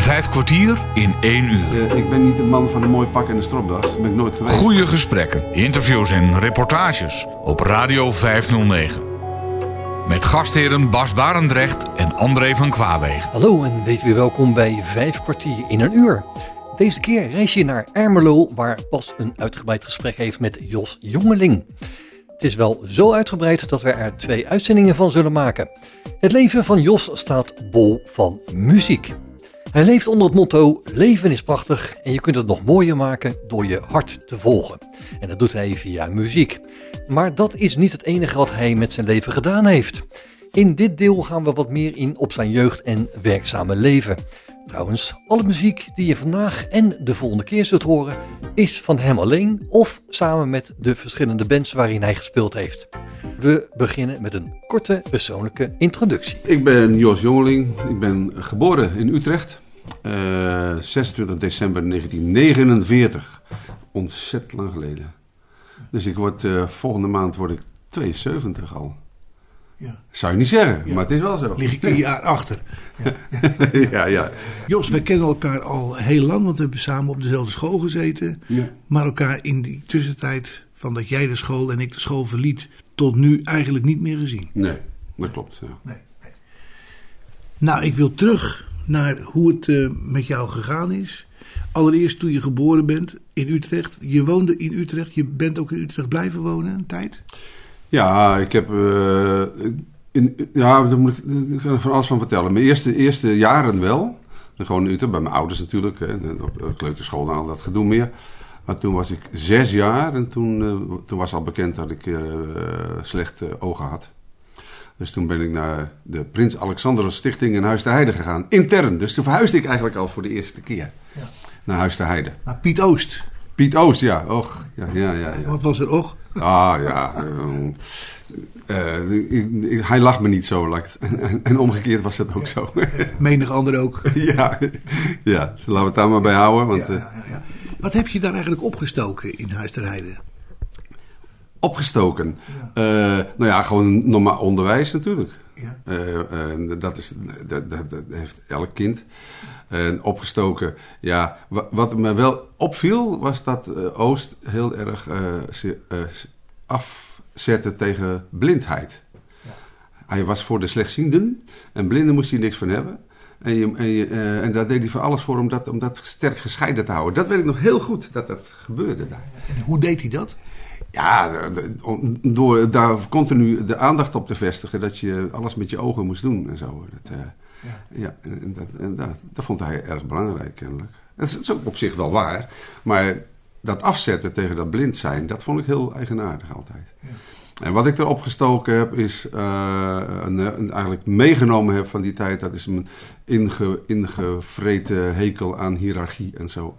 Vijf kwartier in één uur. Eh, ik ben niet de man van een mooi pak en een stropdas. Dat ben ik nooit geweest. Goede gesprekken, interviews en reportages op Radio 509. Met gastheren Bas Barendrecht en André van Kwaabegen. Hallo en wees weer welkom bij Vijf kwartier in een uur. Deze keer reis je naar Ermelo, waar Bas een uitgebreid gesprek heeft met Jos Jongeling. Het is wel zo uitgebreid dat we er twee uitzendingen van zullen maken. Het leven van Jos staat bol van muziek. Hij leeft onder het motto: leven is prachtig en je kunt het nog mooier maken door je hart te volgen. En dat doet hij via muziek. Maar dat is niet het enige wat hij met zijn leven gedaan heeft. In dit deel gaan we wat meer in op zijn jeugd en werkzame leven. Trouwens, alle muziek die je vandaag en de volgende keer zult horen, is van hem alleen of samen met de verschillende bands waarin hij gespeeld heeft. We beginnen met een korte persoonlijke introductie. Ik ben Jos Jongeling. Ik ben geboren in Utrecht. Eh, 26 december 1949. Ontzettend lang geleden. Dus ik word, eh, volgende maand word ik 72 al. Ja. Zou je niet zeggen, Ja. maar het is wel zo. Lig ik een jaar achter. ja, ja. Jos, wij kennen elkaar al heel lang, want we hebben samen op dezelfde school gezeten. Ja. Maar elkaar in die tussentijd, van dat jij de school en ik de school verliet, tot nu eigenlijk niet meer gezien. Nee, dat klopt. Ja. Nee, nee. Nou, ik wil terug naar hoe het eh, met jou gegaan is. Allereerst toen je geboren bent in Utrecht. Je woonde in Utrecht. Je bent ook in Utrecht blijven wonen een tijd. Ja, ik heb. eh, in, ja, daar moet ik, ik van alles van vertellen. Mijn eerste, eerste jaren wel. Gewoon in Utrecht, bij mijn ouders natuurlijk. Hè, op kleuterschool en al dat gedoe meer. Maar toen was ik zes jaar en toen, eh, toen was al bekend dat ik slechte ogen had. Dus toen ben ik naar de Prins Alexander Stichting in Huis ter Heide gegaan. Intern. Dus toen verhuisde ik eigenlijk al voor de eerste keer Ja. naar Huis ter Heide. Maar Piet Oost, Piet Oost, ja. Och, ja, ja, ja. ja. wat was er ook? Ah ja. eh, eh, hij lag me niet zo. en, en omgekeerd was dat ook zo. Menig ander ook. ja, ja, laten we het daar maar bij houden. Want, Ja, eh, ja, ja. Wat heb je daar eigenlijk opgestoken in Huis ter Heide? Opgestoken. Eh, nou ja, gewoon normaal onderwijs natuurlijk. Ja. Eh, eh, dat, is, dat, dat, dat heeft elk kind. En opgestoken, ja. wa- Wat me wel opviel, was dat Oost heel erg ze, afzette tegen blindheid. Hij was voor de slechtzienden en blinden moest hij niks van hebben. En, je, en, je, en daar deed hij voor alles voor om dat, om dat sterk gescheiden te houden. Dat weet ik nog heel goed, dat dat gebeurde daar. En hoe deed hij dat? Ja, door daar continu de aandacht op te vestigen dat je alles met je ogen moest doen en zo. Dat, eh, ja. en, en dat, en dat, dat vond hij erg belangrijk kennelijk. Dat is, dat is ook op zich wel waar, maar dat afzetten tegen dat blind zijn, dat vond ik heel eigenaardig altijd. En wat ik erop gestoken heb, is eh, een, een- eigenlijk meegenomen heb van die tijd, dat is een inge, ingevreten hekel aan hiërarchie en zo.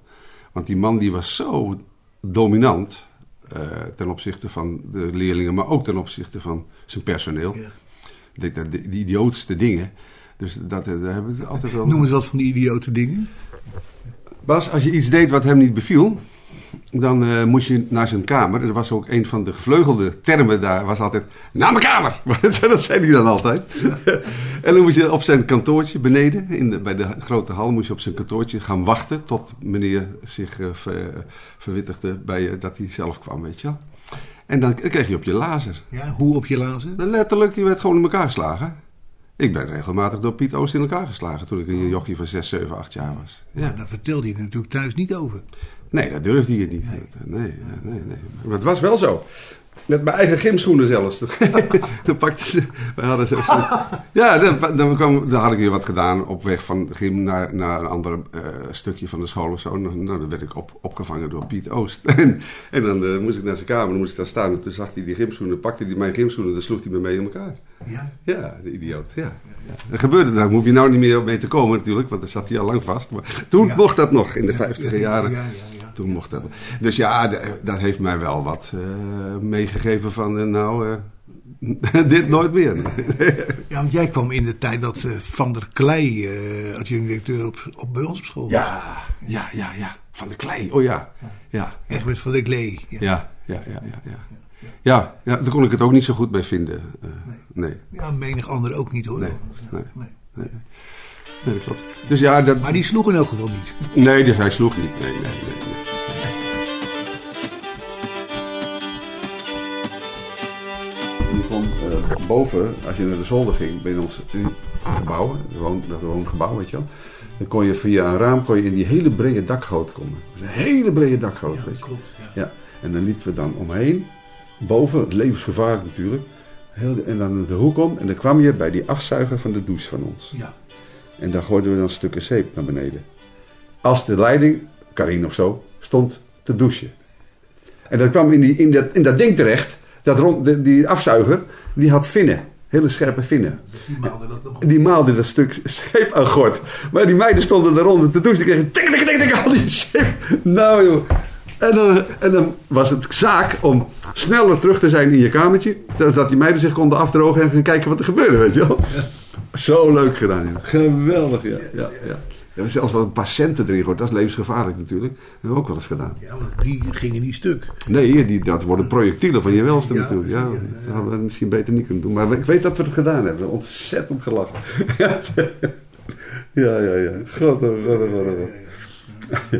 Want die man die was zo dominant ten opzichte van de leerlingen, maar ook ten opzichte van zijn personeel. Ja. De, de, de, de idiootste dingen. Dus dat, eh, daar hebben we altijd wel. Noem eens wat van die idiote dingen. Bas, als je iets deed wat hem niet beviel, dan eh, moest je naar zijn kamer. Er was ook een van de gevleugelde termen daar, was altijd, naar mijn kamer! dat zei hij dan altijd. en dan moest je op zijn kantoortje beneden, in de, bij de grote hal, moest je op zijn kantoortje gaan wachten tot meneer zich eh, ver- verwittigde bij dat hij zelf kwam, weet je wel. En dan kreeg je op je lazer. Ja, hoe op je lazen? Nou, Letterlijk, je werd gewoon in elkaar geslagen. Ik ben regelmatig door Piet Oost in elkaar geslagen toen ik een jochie van 6, 7, 8 jaar was. Ja. Ja, daar vertelde je natuurlijk thuis niet over. Nee, dat durfde je niet. Nee, nee, nee. nee. Maar het was wel zo. Met mijn eigen gymschoenen zelfs. dan pakte we hadden zo, Ja, dan, dan, kwam, dan had ik weer wat gedaan op weg van de gym naar, naar een ander eh, stukje van de school of zo. Nou, nou, dan werd ik op, opgevangen door Piet Oost. en, en dan eh, moest ik naar zijn kamer, dan moest ik daar staan. En toen zag hij die gymschoenen, pakte hij mijn gymschoenen, dan sloeg hij me mee in elkaar. Ja. Ja, de idioot. Ja. ja. Dat gebeurde, daar hoef je nou niet meer mee te komen natuurlijk, want dan zat hij al lang vast. Maar toen Ja. mocht dat nog in de vijftiger jaren. Ja, ja, ja. Toen mocht dat. Dus ja, dat heeft mij wel wat eh, meegegeven van, eh, nou, eh, dit nooit meer. Ja, want jij kwam in de tijd dat Van der Klei, eh adjunct-directeur op, op, bij ons op school was. ja, ja, ja, ja. Van de klei, oh ja. Ja, Egbert van der Klee. Ja. ja, ja, ja, ja. ja. Ja, ja, daar kon ik het ook niet zo goed bij vinden. eh, nee. Ja, menig ander ook niet hoor. Nee, nee. Nee. nee. nee, dat klopt. Dus ja, dat... Maar die sloeg in elk geval niet. Nee, die- hij sloeg niet. Nee, nee, nee. Kon eh, boven, als je naar de zolder ging, bij ons gebouw, het woon- dat woongebouw, weet je wel. Dan kon je via een raam kon je in die hele brede dakgoot komen. Dat was een hele brede dakgoot, weet je. klopt. Ja, en dan liepen we dan omheen, boven, levensgevaarlijk natuurlijk. Heel de- en dan de hoek om en dan kwam je bij die afzuiger van de douche van ons. Ja. En daar gooiden we dan stukken zeep naar beneden. Als de leiding, Karin of zo, stond te douchen. En dat kwam in, die, in, dat, in dat ding terecht. Dat rond, de- die afzuiger, die had vinnen. Hele scherpe vinnen. Die maalde dat nog. En die maalde dat stuk zeep aan gort. Maar die meiden stonden eronder te douchen. Die kregen tik, tik, tik, tik, al die zeep. Nou joh. En dan, en dan was het zaak om sneller terug te zijn in je kamertje. Zodat die meiden zich konden afdrogen en gaan kijken wat er gebeurde, weet je wel. Zo leuk gedaan. joh. Geweldig, ja. ja, ja. We hebben zelfs wel een paar centen erin gegooid. Dat is levensgevaarlijk natuurlijk. Dat hebben we ook wel eens gedaan. Ja, maar die gingen niet stuk. Nee, die, dat worden projectielen van je welste Ja, natuurlijk. Ja, dat hadden we misschien beter niet kunnen doen. Maar ik weet dat we het gedaan hebben. Ontzettend gelachen. ja, ja, ja. God, god, god, god.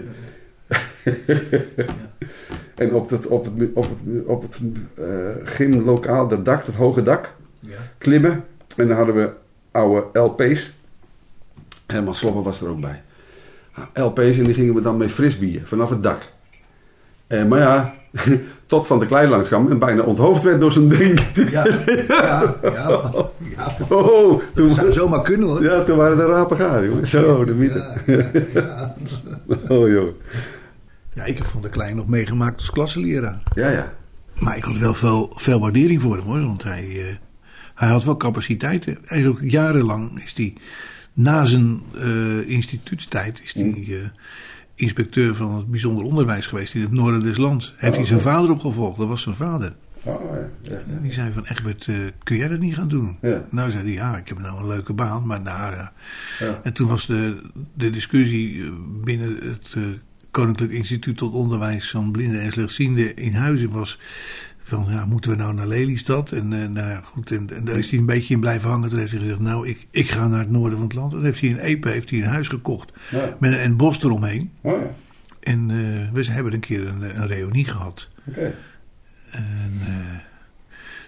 En op het, op het, op het, op het eh, gymlokaal, dat dak, dat hoge dak, Ja. klimmen. En dan hadden we oude LP's. Helemaal sloppen was er ook bij. Nou, LP's en die gingen we dan mee frisbieren vanaf het dak. Eh, maar ja, tot Van de Klein langs kwam en bijna onthoofd werd door zijn ding. Ja, ja, ja, ja. Oh, toen, Dat zou zomaar kunnen hoor. ja, toen waren de rapen gaar, jongen. Zo, de mythe. Ja. Oh, joh. Ja, ik heb Van der Klein nog meegemaakt als klasseleraar. Ja, ja. Maar ik had wel veel, veel waardering voor hem hoor. Want hij, eh, hij had wel capaciteiten. Hij is ook jarenlang is die, na zijn eh, instituutstijd is hij eh, inspecteur van het bijzonder onderwijs geweest in het noorden des lands. Heeft hij zijn vader opgevolgd, dat was zijn vader. Oh, ja. die zei van Egbert, eh, kun jij dat niet gaan doen? Nou zei hij, ja, ik heb nou een leuke baan, maar nou ja. Ja. En toen was de, de discussie binnen het Koninklijk Instituut tot Onderwijs van Blinden en Slechtzienden in Huizen was van, ja, moeten we nou naar Lelystad? En, eh, nou ja, goed, en, en daar is hij een beetje in blijven hangen. Toen heeft hij gezegd, nou, ik, ik ga naar het noorden van het land. En heeft hij in Epe heeft hij een huis gekocht Ja. met een, bos eromheen. Oh, ja. En eh, we hebben een keer een, een reunie gehad. Oké. En eh,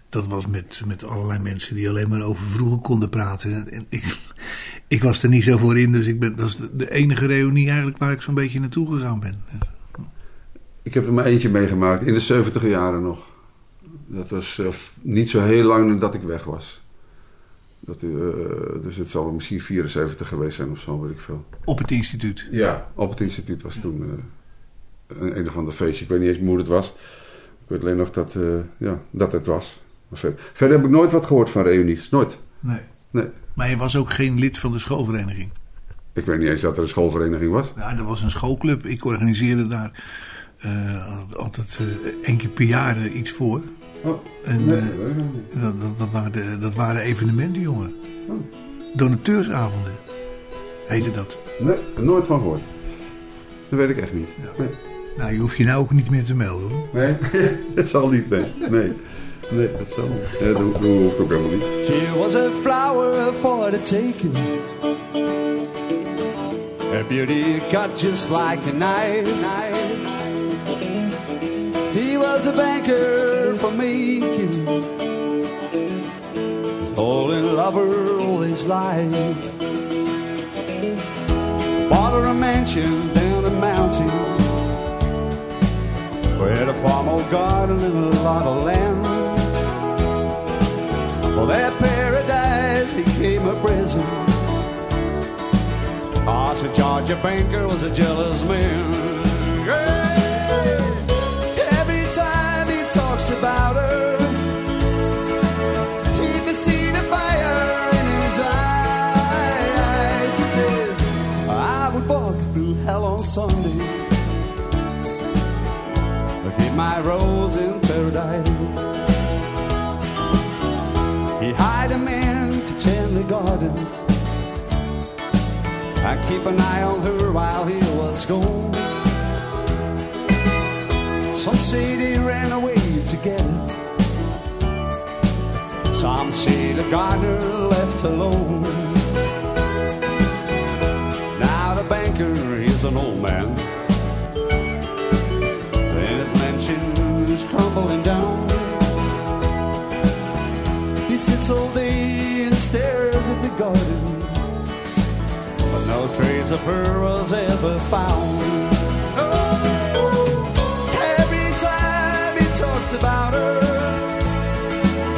dat was met, met allerlei mensen die alleen maar over vroeger konden praten. En ik, ik was er niet zo voor in, dus ik ben, dat is de, de enige reunie eigenlijk waar ik zo'n beetje naartoe gegaan ben. Ik heb er maar eentje meegemaakt, in de 70 jaren nog. Dat was eh, niet zo heel lang nadat ik weg was. Dat, eh, dus het zal misschien 74 geweest zijn of zo, weet ik veel. Op het instituut. Ja, op het instituut was toen eh, een, een of ander feestje. Ik weet niet eens hoe het was. Ik weet alleen nog dat, ja, dat het was. Verder, verder heb ik nooit wat gehoord van reunies. Nooit. Nee. Nee. Maar je was ook geen lid van de schoolvereniging. Ik weet niet eens dat er een schoolvereniging was. Ja, er was een schoolclub. Ik organiseerde daar altijd eh één keer per jaar iets voor. Oh, En nee, eh, dat niet. dat, dat, dat, waren de- dat waren evenementen, jongen. Oh. Donateursavonden heette dat. Nee, nooit van gehoord. Dat weet ik echt niet. Ja. Nee. Nou, je hoeft je nou ook niet meer te melden hoor. Nee, het zal niet, nee. Nee, nee dat zal niet. Ja, dat, dat hoeft ook helemaal niet. She was a flower for the taking. Her beauty cut just like a knife. He was a banker for making. All in lover all his life. Bought her a mansion down a mountain. Where a farm old garden and a lot of land. Well, that paradise became a prison. Ah, Sir Georgia banker was a jealous man. My rose in paradise. He hired a man to tend the gardens. I keep an eye on her while he was gone. Some say they ran away together. Some say the gardener left alone. Of her was ever found. Oh, every time he talks about her,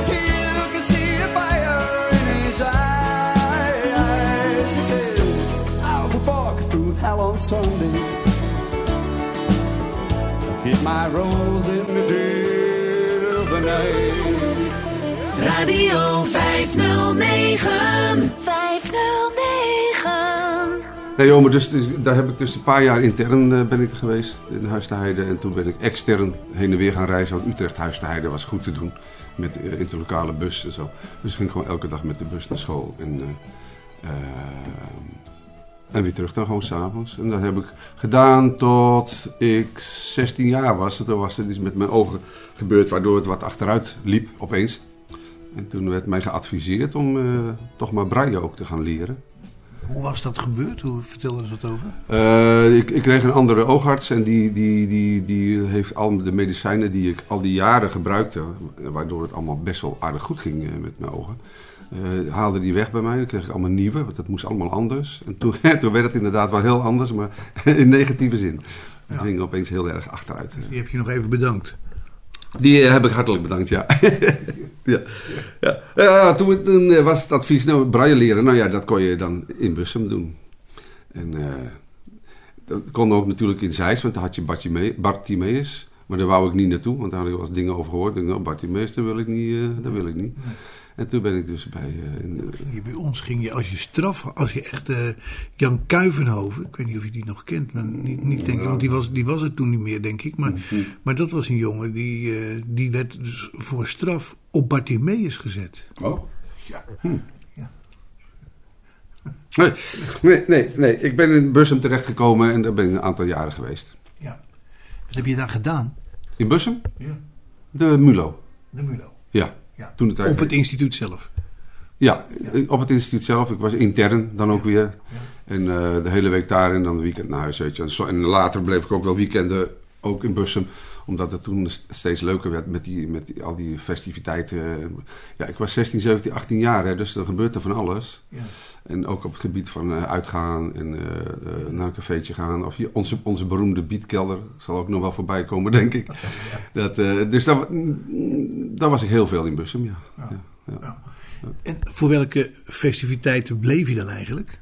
you can see the fire in his eyes. He said, I would walk through hell on Sunday, hit my rose in the dead of the night. Radio 509. 509. Nee joh, maar dus, dus daar heb ik dus een paar jaar intern eh, ben ik geweest in Huis te Heide. En toen ben ik extern heen en weer gaan reizen. Want Utrecht Huis te Heide was goed te doen. Met uh, interlokale bus en zo. Dus ik ging gewoon elke dag met de bus naar school. En, eh, eh, en weer terug dan gewoon s'avonds. En dat heb ik gedaan tot ik 16 jaar was. Toen was het iets met mijn ogen gebeurd waardoor het wat achteruit liep opeens. En toen werd mij geadviseerd om eh, toch maar braille ook te gaan leren. Hoe was dat gebeurd? Hoe vertel eens wat over? Eh, ik, ik kreeg een andere oogarts en die, die, die, die heeft al de medicijnen die ik al die jaren gebruikte, waardoor het allemaal best wel aardig goed ging eh, met mijn ogen, eh, haalde die weg bij mij. Dan kreeg ik allemaal nieuwe, want dat moest allemaal anders. En toen, toen werd het inderdaad wel heel anders, maar in negatieve zin. Het ging opeens heel erg achteruit. Die heb je nog even bedankt. Die eh, heb ik hartelijk bedankt, ja. ja. Ja. Toen, eh, was het advies, nou, braille leren, nou ja, dat kon je dan in Bussum doen. En eh, dat kon ook natuurlijk in Zeist, want daar had je Bartime- Bartimeus. Maar daar wou ik niet naartoe, want daar had ik wel eens dingen over gehoord. Ik dacht, nou, Bartimeus, daar wil ik niet. eh, daar wil ik niet. En toen ben ik dus bij... eh, in, bij ons ging je als je straf, als je echt eh, Jan Kuivenhoven, ik weet niet of je die nog kent, maar niet, niet denk ik, want die was, die was het toen niet meer, denk ik. Maar, maar dat was een jongen die, eh, die werd dus voor straf op Bartimeus gezet. Oh? Ja. Nee, nee, nee, nee. Ik ben in Bussum terechtgekomen en daar ben ik een aantal jaren geweest. ja. Wat heb je daar gedaan? In Bussum? Ja. De Mulo. De Mulo. Ja. Ja. Toen de tijd. Op het instituut zelf. Ja, op het instituut zelf. Ik was intern dan ook weer. En eh, de hele week daar en dan een weekend naar huis. Weet je. En, zo, en later bleef ik ook wel weekenden ook in Bussum. Omdat het toen st- steeds leuker werd met, die, met die, al die festiviteiten. Ja, ik was 16, 17, 18 jaar. Hè, dus er gebeurt er van alles. Ja. En ook op het gebied van eh, uitgaan en eh, eh, naar een cafeetje gaan. Of hier, onze, onze beroemde beatkelder zal ook nog wel voorbij komen, denk ik. Dat, dus daar, daar was ik heel veel in Bussum, ja. ja. ja. Ja. En voor welke festiviteiten bleef je dan eigenlijk?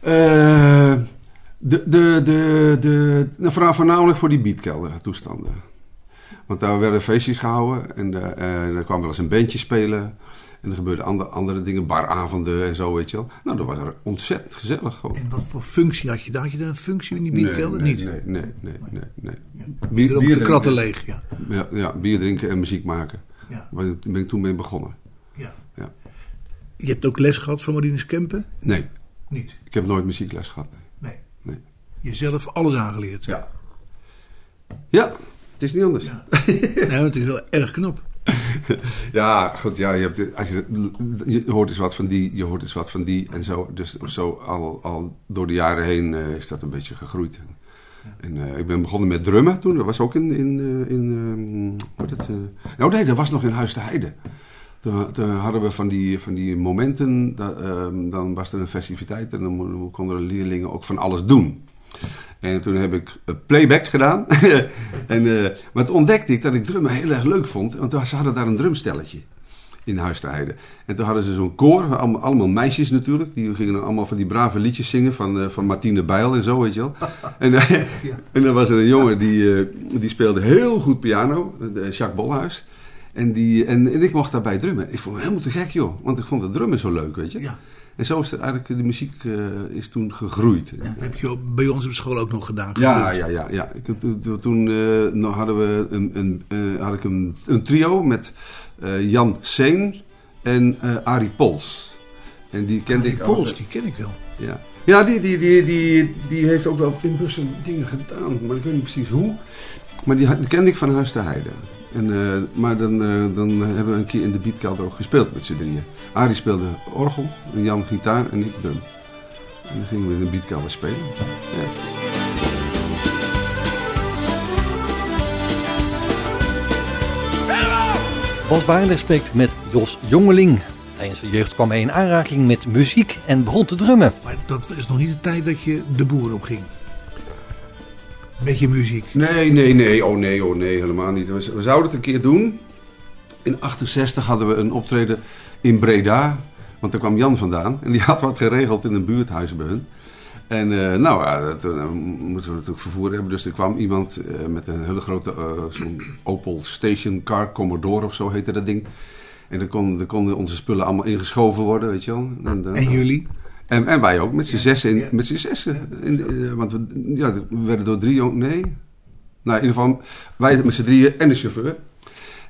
Eh, de, de, de, de, nou, vooral- voornamelijk voor die beatkelder toestanden. Want daar werden feestjes gehouden en eh, er kwam wel eens een bandje spelen. En er gebeurden andere, andere dingen, baravonden en zo, weet je wel. Nou, dat was er ontzettend gezellig gewoon. En wat voor functie had je daar? Had je daar een functie in die Nee, beatkelder? nee, Niet? Nee, nee, nee, nee. nee. Bier- de kratten leeg, ja. Ja, ja, bier drinken en muziek maken. Ja. Daar ben ik toen mee begonnen. ja. Ja. Je hebt ook les gehad van Marinus Kempen? Nee, Niet. ik heb nooit muziekles gehad. Nee. Nee. Nee. Jezelf alles aangeleerd. Ja. Ja, het is niet anders. Ja. nee, het is wel erg knap. Ja, goed, ja, je, hebt, als je, je hoort eens wat van die, je hoort eens wat van die en zo. Dus zo al, al door de jaren heen eh, is dat een beetje gegroeid. En eh, ik ben begonnen met drummen toen. Dat was ook in, in, eh, in ehm, hoe heet het? nou nee, dat was nog in Huis de Heide. Toen, toen hadden we van die, van die momenten, dat, ehm, dan was er een festiviteit en dan mo- konden de leerlingen ook van alles doen. En toen heb ik eh, playback gedaan. en, eh, maar toen ontdekte ik dat ik drummen heel erg leuk vond. Want ze hadden daar een drumstelletje in Huis te Heide. En toen hadden ze zo'n koor, allemaal, allemaal meisjes natuurlijk. Die gingen allemaal van die brave liedjes zingen van, eh, van Martine Bijl en zo, weet je wel. en, en dan was er een jongen die, die speelde heel goed piano, Jacques Bolhuis. En, die, en, en ik mocht daarbij drummen. Ik vond het helemaal te gek, joh. Want ik vond het drummen zo leuk, weet je. Ja. En zo is het eigenlijk, de muziek eh, is toen gegroeid. Dat heb je bij ons op school ook nog gedaan. Ja, ja, ja. ja. Ik, toen- eh, nou hadden we een, een, eh, had ik een, een trio met Jan Seen en Arie Pols. En die kende Die ik Pols, ook. die ken ik wel. Ja, ja die, die, die, die, die heeft ook wel in Bussen dingen gedaan, maar ik weet niet precies hoe. Maar die, kende ik van Huis te Heide. En, eh, maar dan, eh, dan hebben we een keer in de beatkelder ook gespeeld met z'n drieën. Arie speelde orgel, en Jan gitaar en ik drum. En dan gingen we in de beatkelder spelen. Ja. Bas Barendrecht spreekt met Jos Jongeling. Tijdens de jeugd kwam hij in aanraking met muziek en begon te drummen. Maar dat is nog niet de tijd dat je de boer op ging. Met je muziek. Nee, nee, nee. Oh nee, oh nee, helemaal niet. We, we zouden het een keer doen. In 68 hadden we een optreden in Breda. Want daar kwam Jan vandaan. En die had wat geregeld in een buurthuis bij hun. En eh, nou, ja, dat eh, moeten we natuurlijk vervoer hebben. Dus er kwam iemand eh, met een hele grote zo'n Opel Station Car, Commodore of zo heette dat ding. En dan, kon, konden onze spullen allemaal ingeschoven worden, weet je wel. En jullie? En, en wij ook, met z'n zessen. In, met z'n zessen. In, eh, want we, ja, we werden door drie jongen... Nee. Nou, in ieder geval, wij met z'n drieën en de chauffeur.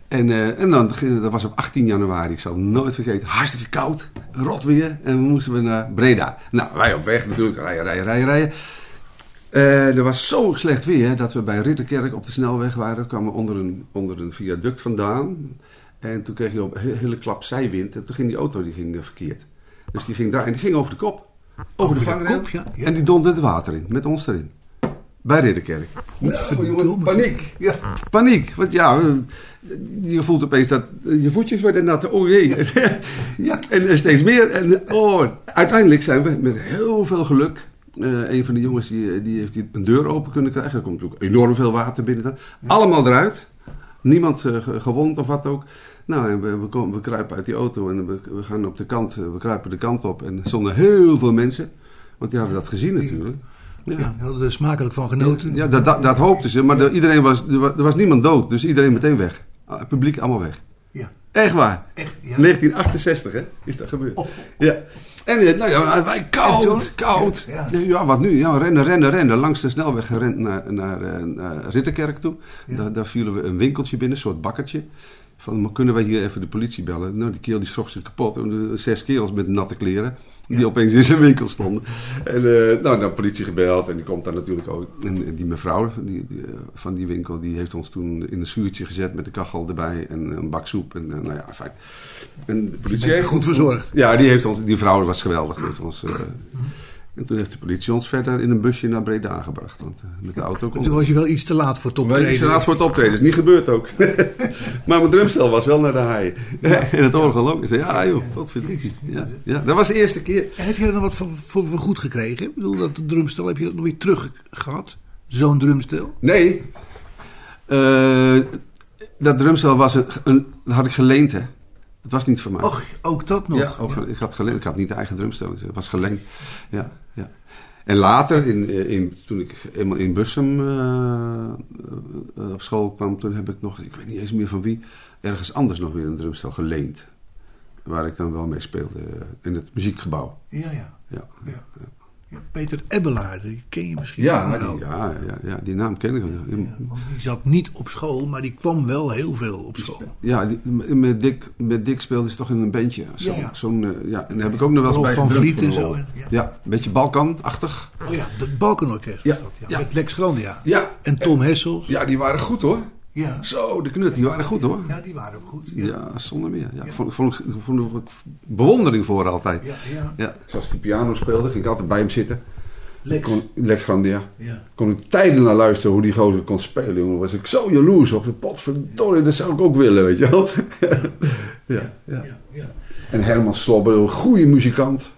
En, eh, en dan, dat was op 18 januari, ik zal het nooit vergeten. Hartstikke koud, rot weer. En we moesten we naar Breda. Nou, wij op weg natuurlijk, rijden, rijden, rijden, rijden. Eh, er was zo slecht weer dat we bij Ridderkerk op de snelweg waren. Kwamen onder een, onder een viaduct vandaan. En toen kreeg je op een he- hele klap zijwind. En toen ging die auto die ging, eh, verkeerd. Dus die ging draaien. En die ging over de kop. Over, Over de vangrail. ja, ja. En die donderde het water in, met ons erin. Bij Ridderkerk. Jongen, paniek. Ja. Paniek. Want ja, je voelt opeens dat je voetjes worden nat. Oh jee. ja. En steeds meer. En oh, uiteindelijk zijn we met heel veel geluk. eh, een van de jongens die, die heeft die een deur open kunnen krijgen. Er komt natuurlijk enorm veel water binnen. dan. Allemaal eruit. Niemand eh, ge- gewond of wat ook. Nou, en we, we, komen, we kruipen uit die auto en we, we gaan op de kant. eh, We kruipen de kant op. En er stonden heel veel mensen. Want die hadden dat gezien natuurlijk. Ja, die hadden er smakelijk van genoten. Ja, dat, dat, dat hoopten ze. Maar er, iedereen was, er, was, niemand dood. Dus iedereen meteen weg. Ah, Het publiek allemaal weg. Ja. Echt waar. Echt, ja. 1968 hè, is dat gebeurd. Oh. Ja. En eh, nou ja, wij koud, toen? koud. Ja, Ja, ja. ja, wat nu? Ja, rennen, rennen, rennen. Langs de snelweg gerend naar, naar, eh, naar Ritterkerk toe. Ja. Daar, daar vielen we een winkeltje binnen, een soort bakkertje. Van, maar kunnen wij hier even de politie bellen? Nou, die keel die schrok zich kapot. En de zes kerels met natte kleren. Die opeens in zijn winkel stonden. En uh, nou, de politie gebeld. En die komt daar natuurlijk ook. En, en die mevrouw die, die, van die winkel, die heeft ons toen in een schuurtje gezet met de kachel erbij. En een bak soep. En uh, nou ja, fijn. En de politie heeft goed verzorgd. Ja, die, heeft ons, die vrouw was geweldig. Die heeft ons, en toen heeft de politie ons verder in een busje naar Breda gebracht. Want uh, met de auto kon Toen was je wel iets te laat voor het optreden. Iets te laat voor het optreden. is niet gebeurd ook. maar mijn drumstel was wel naar de haai. en het orgel ook. Ik zei, ja joh, wat vind ik. Ja, ja, dat was de eerste keer. En heb je er dan wat voor, voor, voor goed gekregen? Ik bedoel, dat drumstel, heb je dat nog weer terug gehad? Zo'n drumstel? Nee. Uh, dat drumstel was een, een, dat had ik geleend hè. Het was niet van mij. Och, ook dat nog? Ja, ook, ja. ik had geleend. Ik had niet de eigen drumstel. Het was geleend. Ja, ja. En later, in, in, toen ik eenmaal in Bussum uh, uh, op school kwam, toen heb ik nog, ik weet niet eens meer van wie, ergens anders nog weer een drumstel geleend. Waar ik dan wel mee speelde in het muziekgebouw. Ja, ja. ja, ja. ja. Peter Ebbelaar, die ken je misschien ja, die, ja, ja, ja, die naam ken ik. Ja, die zat niet op school, maar die kwam wel heel veel op school. Ja, die, met, Dick, met Dick speelde ze toch in een bandje. Zo, ja. Zo'n, ja, en daar heb ik ook nog wel eens bij Van Vliet en zo. Ja. ja, een beetje Balkan-achtig. Oh ja, het Balkanorkest. Ja, dat, ja. Met Lex Grandia. Ja. En Tom Hessels. Ja, die waren goed hoor. Ja. Zo, de knut, die waren goed hoor. Ja, die waren ook goed. Ja, ja zonder meer. Ja, ja. Vond, vond, vond, vond, bewondering voor altijd. Ja, ja. ja. Zoals die piano speelde, ging ik altijd bij hem zitten. Lex, kon, Lex Grandia. Ja. Kon ik tijden naar luisteren hoe die gozer kon spelen, jongen. Was ik zo jaloers op. Potverdorie, dat zou ik ook willen, weet je wel. ja, ja, ja. En Herman Slobber, een goede muzikant.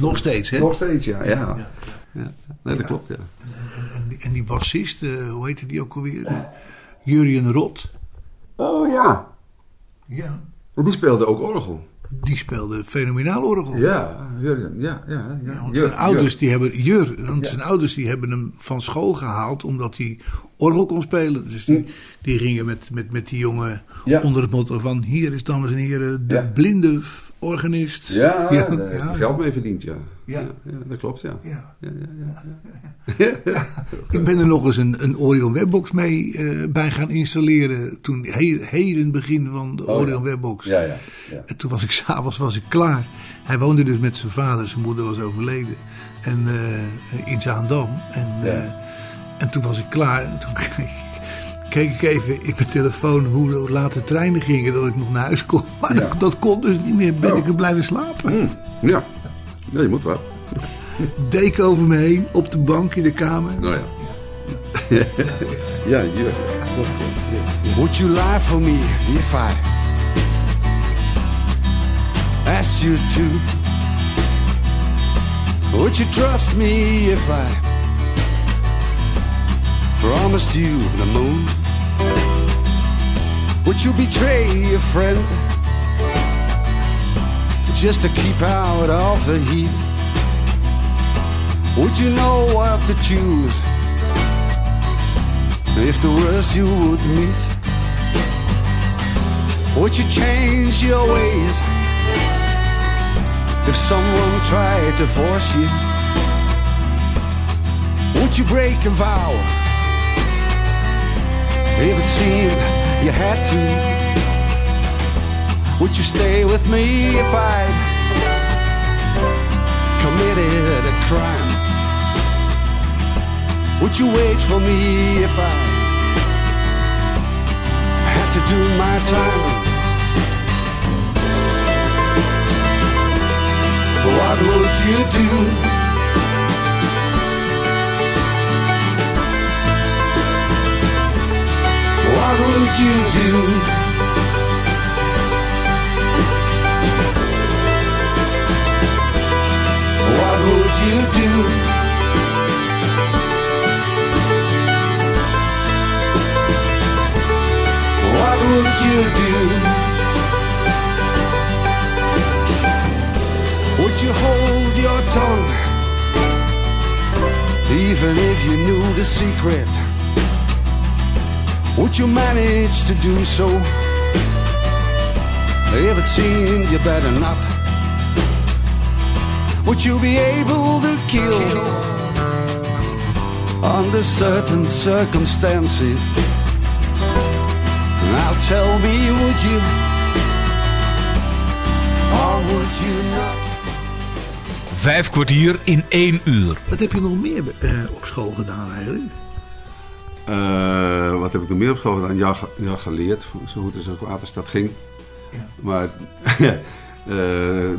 Nog steeds, hè? Nog steeds, ja. ja. ja. Nee, dat klopt, ja. En, en, en, die, en die bassist, uh, hoe heette die ook alweer? Jurien Rot. Oh ja. Ja. Die speelde ook orgel. Die speelde fenomenaal orgel. Ja, Jurgen, ja, ja. ja. ja want zijn, Jur, ouders, Jur. Die hebben, Jur, want ja. zijn ouders die hebben hem van school gehaald omdat hij orgel kon spelen. Dus die, die gingen met, met, met die jongen ja. onder het motto van... hier is, dames en heren, de blinde organist. Ja, ja, ja. geld mee verdiend, ja. Ja. ja. dat klopt, ja. ja. Ik ben er nog eens een, een Orion Webbox mee uh, bij gaan installeren. Toen heel, heel in het begin van de oh, Orion Webbox. Ja, ja, ja. En toen was ik s'avonds was ik klaar. Hij woonde dus met zijn vader, zijn moeder was overleden. En uh, in Zaandam. En, uh, en toen was ik klaar. En toen keek ik even in mijn telefoon hoe laat de treinen gingen. Dat ik nog naar huis kon. Maar ja. dat, dat, kon dus niet meer. Ben oh. ik er blijven slapen. Mm. Ja. Ja, je moet wel. Deken over me heen, op de bank in de kamer. Nou ja. ja, hier. Would you lie for me if I asked you to. Would you trust me if I promised you the moon? Would you betray your friend just to keep out of the heat? Would you know what to choose if the worst you would meet? Would you change your ways if someone tried to force you? Would you break a vow if it seemed you had to? Would you stay with me if I committed a crime? Would you wait for me if I had to do my time? What would you do? What would you do? Would you do? What would you do? Would you hold your tongue even if you knew the secret? Would you manage to do so? If it seemed you better not, would you be able to kill under certain circumstances? Now tell me, would you or would you not? Vijf kwartier in één uur. Wat heb je nog meer eh, op school gedaan eigenlijk? Eh, wat heb ik nog meer op school gedaan? Ja, ja geleerd, zo goed als ook als dat ging. Ja. Maar eh,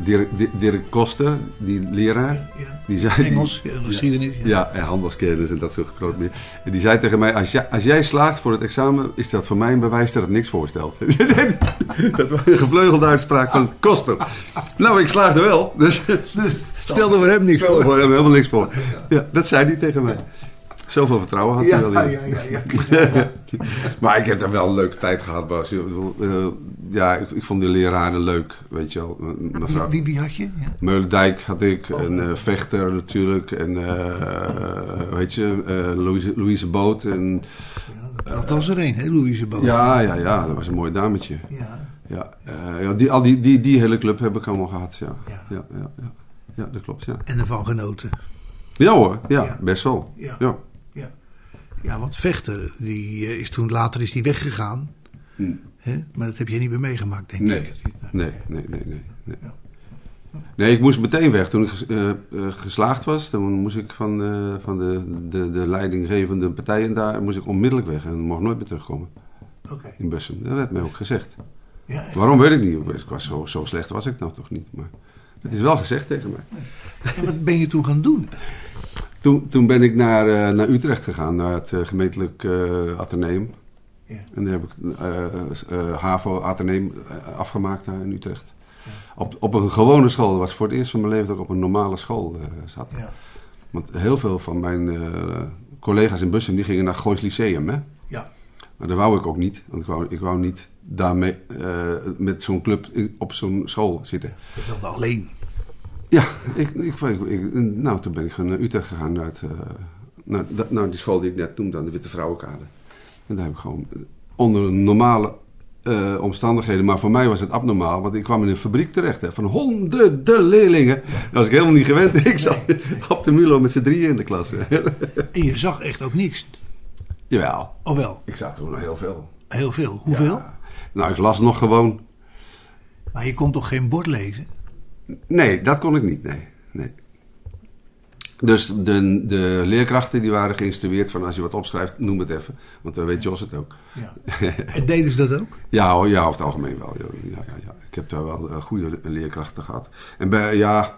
Dirk, Di- Dirk Koster, die leraar, Ja. die zei... Engels, geschiedenis. Ja. Ja, en handelskennis en dat soort groot meer. En die zei tegen mij, als jij, als jij slaagt voor het examen, is dat voor mij een bewijs dat het niks voorstelt. dat was een gevleugelde uitspraak van Koster. Nou, ik slaagde wel, dus Stelde voor hem niks voor. voor hem helemaal niks voor. Ja, dat zei hij tegen mij. Zoveel vertrouwen had hij Ja, wel in. ja, ja, ja. Maar ik heb er wel een leuke tijd gehad, Bas. Eh, Ja, ik, ik vond die leraren leuk, weet je wel. Mevrouw Wie, wie had je? Ja. Meulendijk had ik, en eh, Vechter natuurlijk, en eh, weet je, Louise, Louise Boot. En, Dat was er een, hè, Louise Boot. ja, ja, ja, dat was een mooi dametje. Ja. Ja, ja die, al die, die, die hele club heb ik allemaal gehad, ja. Ja. Ja, ja, ja. ja dat klopt, ja. En ervan genoten. Ja hoor, ja, Ja. best wel. Ja. Ja. Want Vechter, die eh, is toen later is die weggegaan. Hm. Hè? Maar dat heb jij niet meer meegemaakt, denk Nee, ik. nee, nee, nee, nee. Nee, Ja. nee ik moest meteen weg. Toen ik eh, eh, geslaagd was, dan moest ik van, van de, de, de leidinggevende partijen daar moest ik onmiddellijk weg. En mocht nooit meer terugkomen Oké. in Bussum. Dat werd mij ook gezegd. Ja. Waarom weet ik niet. Ik was zo, zo slecht was ik nou toch niet. Maar het is wel gezegd tegen mij. En wat ben je toen gaan doen? Toen, toen ben ik naar, eh, naar Utrecht gegaan, naar het eh, gemeentelijk Atheneum. Ja. En daar heb ik eh, HAVO Atheneum eh, afgemaakt daar in Utrecht. Op, op een gewone school. Dat was voor het eerst van mijn leven dat ik op een normale school zat. Ja. Want heel veel van mijn collega's in Bussum die gingen naar Goois Lyceum. Hè? Ja. Maar dat wou ik ook niet. Want ik wou, ik wou niet daarmee met zo'n club op zo'n school zitten. Je wilde alleen. Ja, ik, ik, ik, nou, toen ben ik naar Utrecht gegaan, naar, het, eh, naar, naar die school die ik net noemde, aan de Witte Vrouwenkade. En daar heb ik gewoon onder normale eh, omstandigheden, maar voor mij was het abnormaal, want ik kwam in een fabriek terecht hè, van honderden leerlingen. Dat was ik helemaal niet gewend. Ik zat op de Milo met z'n drieën in de klas. En je zag echt ook niks. Jawel, Of wel? ik zag toen nog heel veel. Heel veel. Hoeveel? Ja. Nou, ik las nog gewoon. Maar je kon toch geen bord lezen? Nee, dat kon ik niet, nee. nee. Dus de, de leerkrachten die waren geïnstrueerd van als je wat opschrijft, noem het even. Want dan weet Jos het ook. Ja. En deden ze dat ook? Ja, ja, over het algemeen wel. Ja, ja, ja. Ik heb daar wel eh, goede leerkrachten gehad. En bij, ja,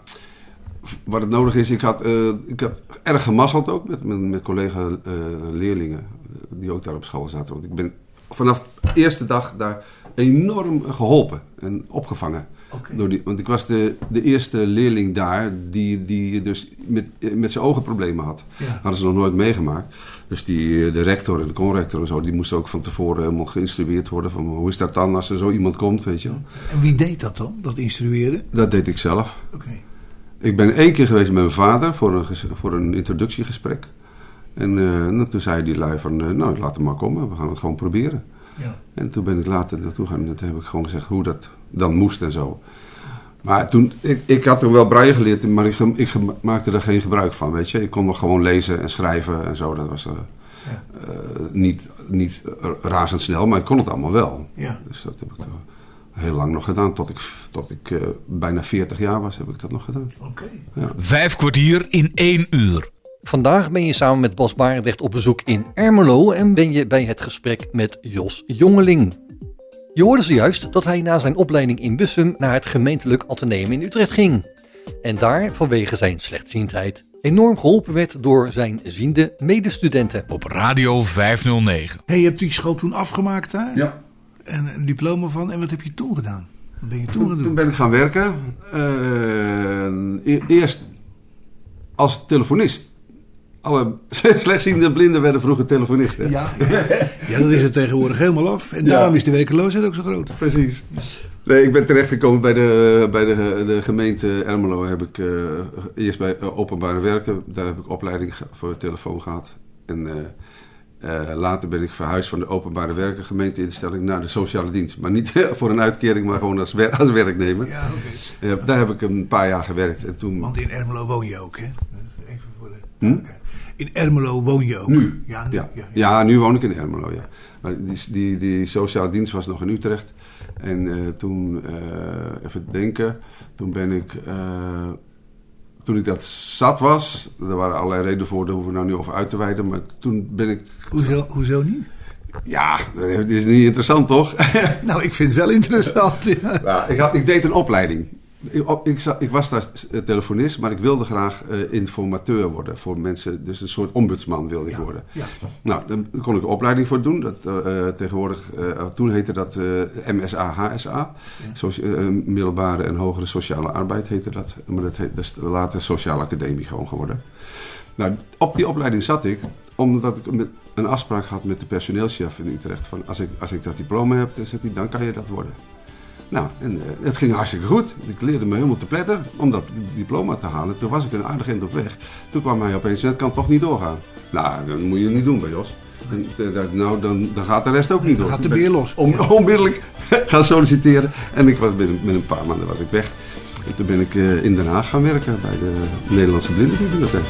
wat het nodig is, ik had, eh, ik heb erg gemasseld ook met, met, met collega-leerlingen die ook daar op school zaten. Want ik ben vanaf de eerste dag daar enorm geholpen en opgevangen. Door die, want ik was de, de eerste leerling daar die, die dus met, met zijn ogen problemen had. Ja. Hadden ze nog nooit meegemaakt. Dus die, de rector en de conrector en zo, die moesten ook van tevoren helemaal geïnstrueerd worden. Van hoe is dat dan als er zo iemand komt, weet je wel. En wie deed dat dan, dat instrueren? Dat deed ik zelf. Oké. Ik ben één keer geweest met mijn vader voor een, voor een introductiegesprek. En eh, toen zei die lui van, eh, nou laat hem maar komen, we gaan het gewoon proberen. Ja. En toen ben ik later naartoe gaan en toen heb ik gewoon gezegd hoe dat dan moest en zo. Maar toen, ik, ik had er wel braille geleerd, maar ik, ik maakte er geen gebruik van, weet je. Ik kon nog gewoon lezen en schrijven en zo, dat was eh, Ja. eh, niet, niet razendsnel, maar ik kon het allemaal wel. Ja. Dus dat heb ik heel lang nog gedaan, tot ik, tot ik eh, bijna 40 jaar was, heb ik dat nog gedaan. Oké. Vijf kwartier in één uur. Vandaag ben je samen met Bas Barendrecht op bezoek in Ermelo en ben je bij het gesprek met Jos Jongeling. Je hoorde zojuist dat hij na zijn opleiding in Bussum naar het gemeentelijk ateneum in Utrecht ging. En daar vanwege zijn slechtziendheid enorm geholpen werd door zijn ziende medestudenten. Op Radio 509. Hey, je hebt die school toen afgemaakt daar? Ja. En een diploma van. En wat heb je toen gedaan? Wat ben je toen Toen doen? ben ik gaan werken. Eh, e- eerst als telefonist. Alle slechtziende blinden werden vroeger telefonisten. Ja, ja. ja, dat is het tegenwoordig helemaal af. En daarom is de werkeloosheid ook zo groot. Precies. Nee, ik ben terechtgekomen bij de, bij de, de gemeente Ermelo. Heb ik, eh, eerst bij eh, openbare werken. Daar heb ik opleiding voor telefoon gehad. En eh, eh, later ben ik verhuisd van de openbare werken gemeenteinstelling naar de sociale dienst. Maar niet voor een uitkering, maar gewoon als, wer- als werknemer. Ja, oké. Eh, daar heb ik een paar jaar gewerkt. En toen... Want in Ermelo woon je ook, hè? Even voor de... Hm? In Ermelo woon je ook? Nu? Ja, nu. Ja. Ja, Ja, nu woon ik in Ermelo, ja. Maar die, die, die sociale dienst was nog in Utrecht. En eh, toen, eh, even denken, toen ben ik, eh, toen ik dat zat was, er waren allerlei redenen voor, daar hoeven we nou niet over uit te wijden, maar toen ben ik, Hoezo, hoezo niet? ja, dat is niet interessant toch? Nou, ik vind het wel interessant. Ja. Ja, ik, had, ik deed een opleiding. Ik, ik, was daar eh, telefonist, maar ik wilde graag eh, informateur worden voor mensen. Dus een soort ombudsman wilde ik worden. ja. Nou, daar kon ik een opleiding voor doen. Dat, eh, tegenwoordig, eh, toen heette dat MSA, HSA. Middelbare en hogere sociale arbeid heette dat. Maar dat, heet, dat is later sociale academie gewoon geworden. Nou, op die opleiding zat ik, omdat ik met een afspraak had met de personeelschef in Utrecht. Van als ik, als ik dat diploma heb, dan, zegt hij, dan kan je dat worden. Nou, en eh, het ging hartstikke goed. Ik leerde me helemaal te pletter om dat diploma te halen. Toen was ik een aardig eind op weg. Toen kwam hij opeens, dat kan toch niet doorgaan. Nou, dat moet je niet doen bij Jos. En, eh, nou, dan, dan gaat de rest ook niet Dan door. gaat de beer los. Om, onmiddellijk gaan solliciteren. En ik was binnen, binnen een paar maanden was ik weg. En toen ben ik eh, in Den Haag gaan werken bij de Nederlandse Blindenbibliotheek.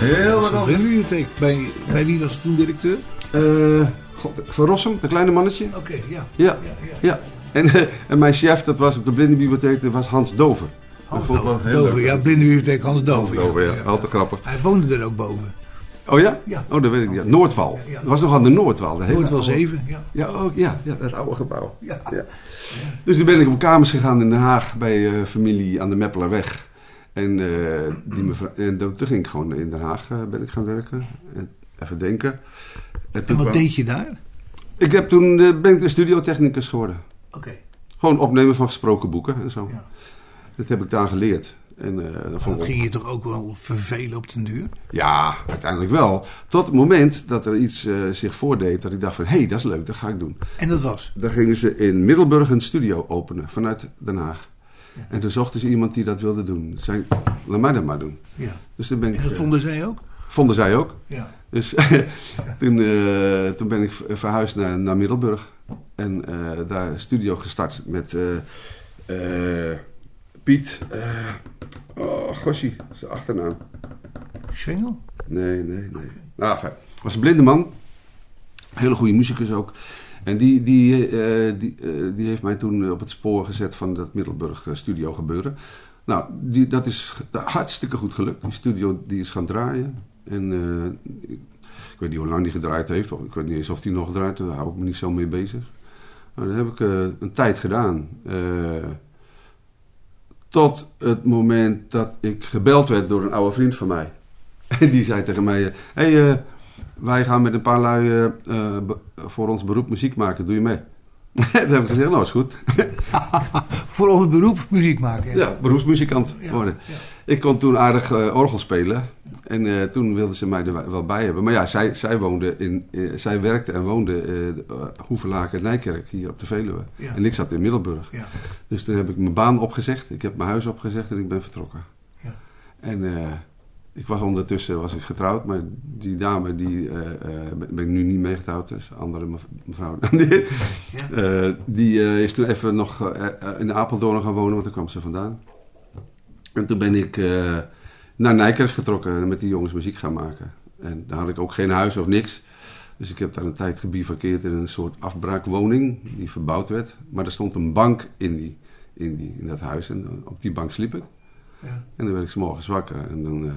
Heel wat De anders. bibliotheek. Bij, bij wie was het toen directeur? Eh, God, Van Rossum, de kleine mannetje. Oké, ja. Ja, ja, ja. En, eh, en mijn chef, dat was op de blindenbibliotheek, dat was Hans Dover. Hans Dat Dover, Dover, leuk. ja, Blindenbibliotheek Hans Dover. Hans Dover, ja. Altijd grappig. Hij woonde er ook boven. Oh ja? Ja. Oh, dat weet ik niet. Noordwal. Ja, ja. Dat was nog aan de Noordwal. de oude- zeven, ja. Ja, oh, ja, ja, dat oude gebouw. Ja. Ja. Dus toen ben ik op kamers gegaan in Den Haag bij eh, familie aan de Meppelerweg. En, eh, die mevrouw, en toen ging ik gewoon in Den Haag eh, ben ik gaan werken. En even denken. En, wat kwam- deed je daar? Ik heb toen, eh, ben ik een studiotechnicus geworden. Oké. Gewoon opnemen van gesproken boeken en zo. Ja. Dat heb ik daar geleerd. En, eh, dat ging je toch ook wel vervelen op den duur? Ja, uiteindelijk wel. Tot het moment dat er iets zich voordeed dat ik dacht van... hé, hey, dat is leuk, dat ga ik doen. En dat was? Dan gingen ze in Middelburg een studio openen vanuit Den Haag. En toen zochten ze iemand die dat wilde doen. Ze zei, laat mij dat maar doen. Ja. Dus toen ben ik, En dat eh, vonden zij ook? vonden zij ook. Ja. Dus toen, eh, toen ben ik verhuisd naar, naar Middelburg. En eh, daar een studio gestart met Piet. oh, Gossie, zijn achternaam. Schwengel? Nee, nee, nee. Nou, fijn. was een blinde man. Hele goede muzikus ook. En die, die, eh, die, eh, die heeft mij toen op het spoor gezet van dat Middelburg eh, studio gebeuren. Nou, die, dat is hartstikke goed gelukt. Die studio die is gaan draaien. En ik, ik weet niet hoe lang die gedraaid heeft. Of, ik weet niet eens of die nog draait. Daar hou ik me niet zo mee bezig. Maar dat heb ik een tijd gedaan. Tot het moment dat ik gebeld werd door een oude vriend van mij. En die zei tegen mij: Hé, hey, wij gaan met een paar lui eh, eh, voor ons beroep muziek maken. Doe je mee? Toen heb ik gezegd: Nou, is goed. Voor ons beroep muziek maken. Ja, beroepsmuzikant worden. ja. Ik kon toen aardig eh, orgel spelen. En toen wilden ze mij er wel bij hebben. Maar ja, zij, zij, woonde in, zij werkte en woonde uh, Hoevelaken en Nijkerk hier op de Veluwe. En ik zat in Middelburg. Ja. Dus toen heb ik mijn baan opgezegd. Ik heb mijn huis opgezegd en ik ben vertrokken. Ja. En ik was ondertussen was ik getrouwd. Maar die dame, die eh, eh, ben ik nu niet mee getrouwd. Dus andere mev- mevrouw. die eh, die eh, is toen even nog in Apeldoorn gaan wonen. Want daar kwam ze vandaan. En toen ben ik naar Nijkerk getrokken en met die jongens muziek gaan maken. En daar had ik ook geen huis of niks. Dus ik heb daar een tijd gebivakkeerd in een soort afbraakwoning die verbouwd werd. Maar er stond een bank in, die, in, die, in dat huis en op die bank sliep ik. Ja. En dan werd ik 's morgens wakker en dan eh,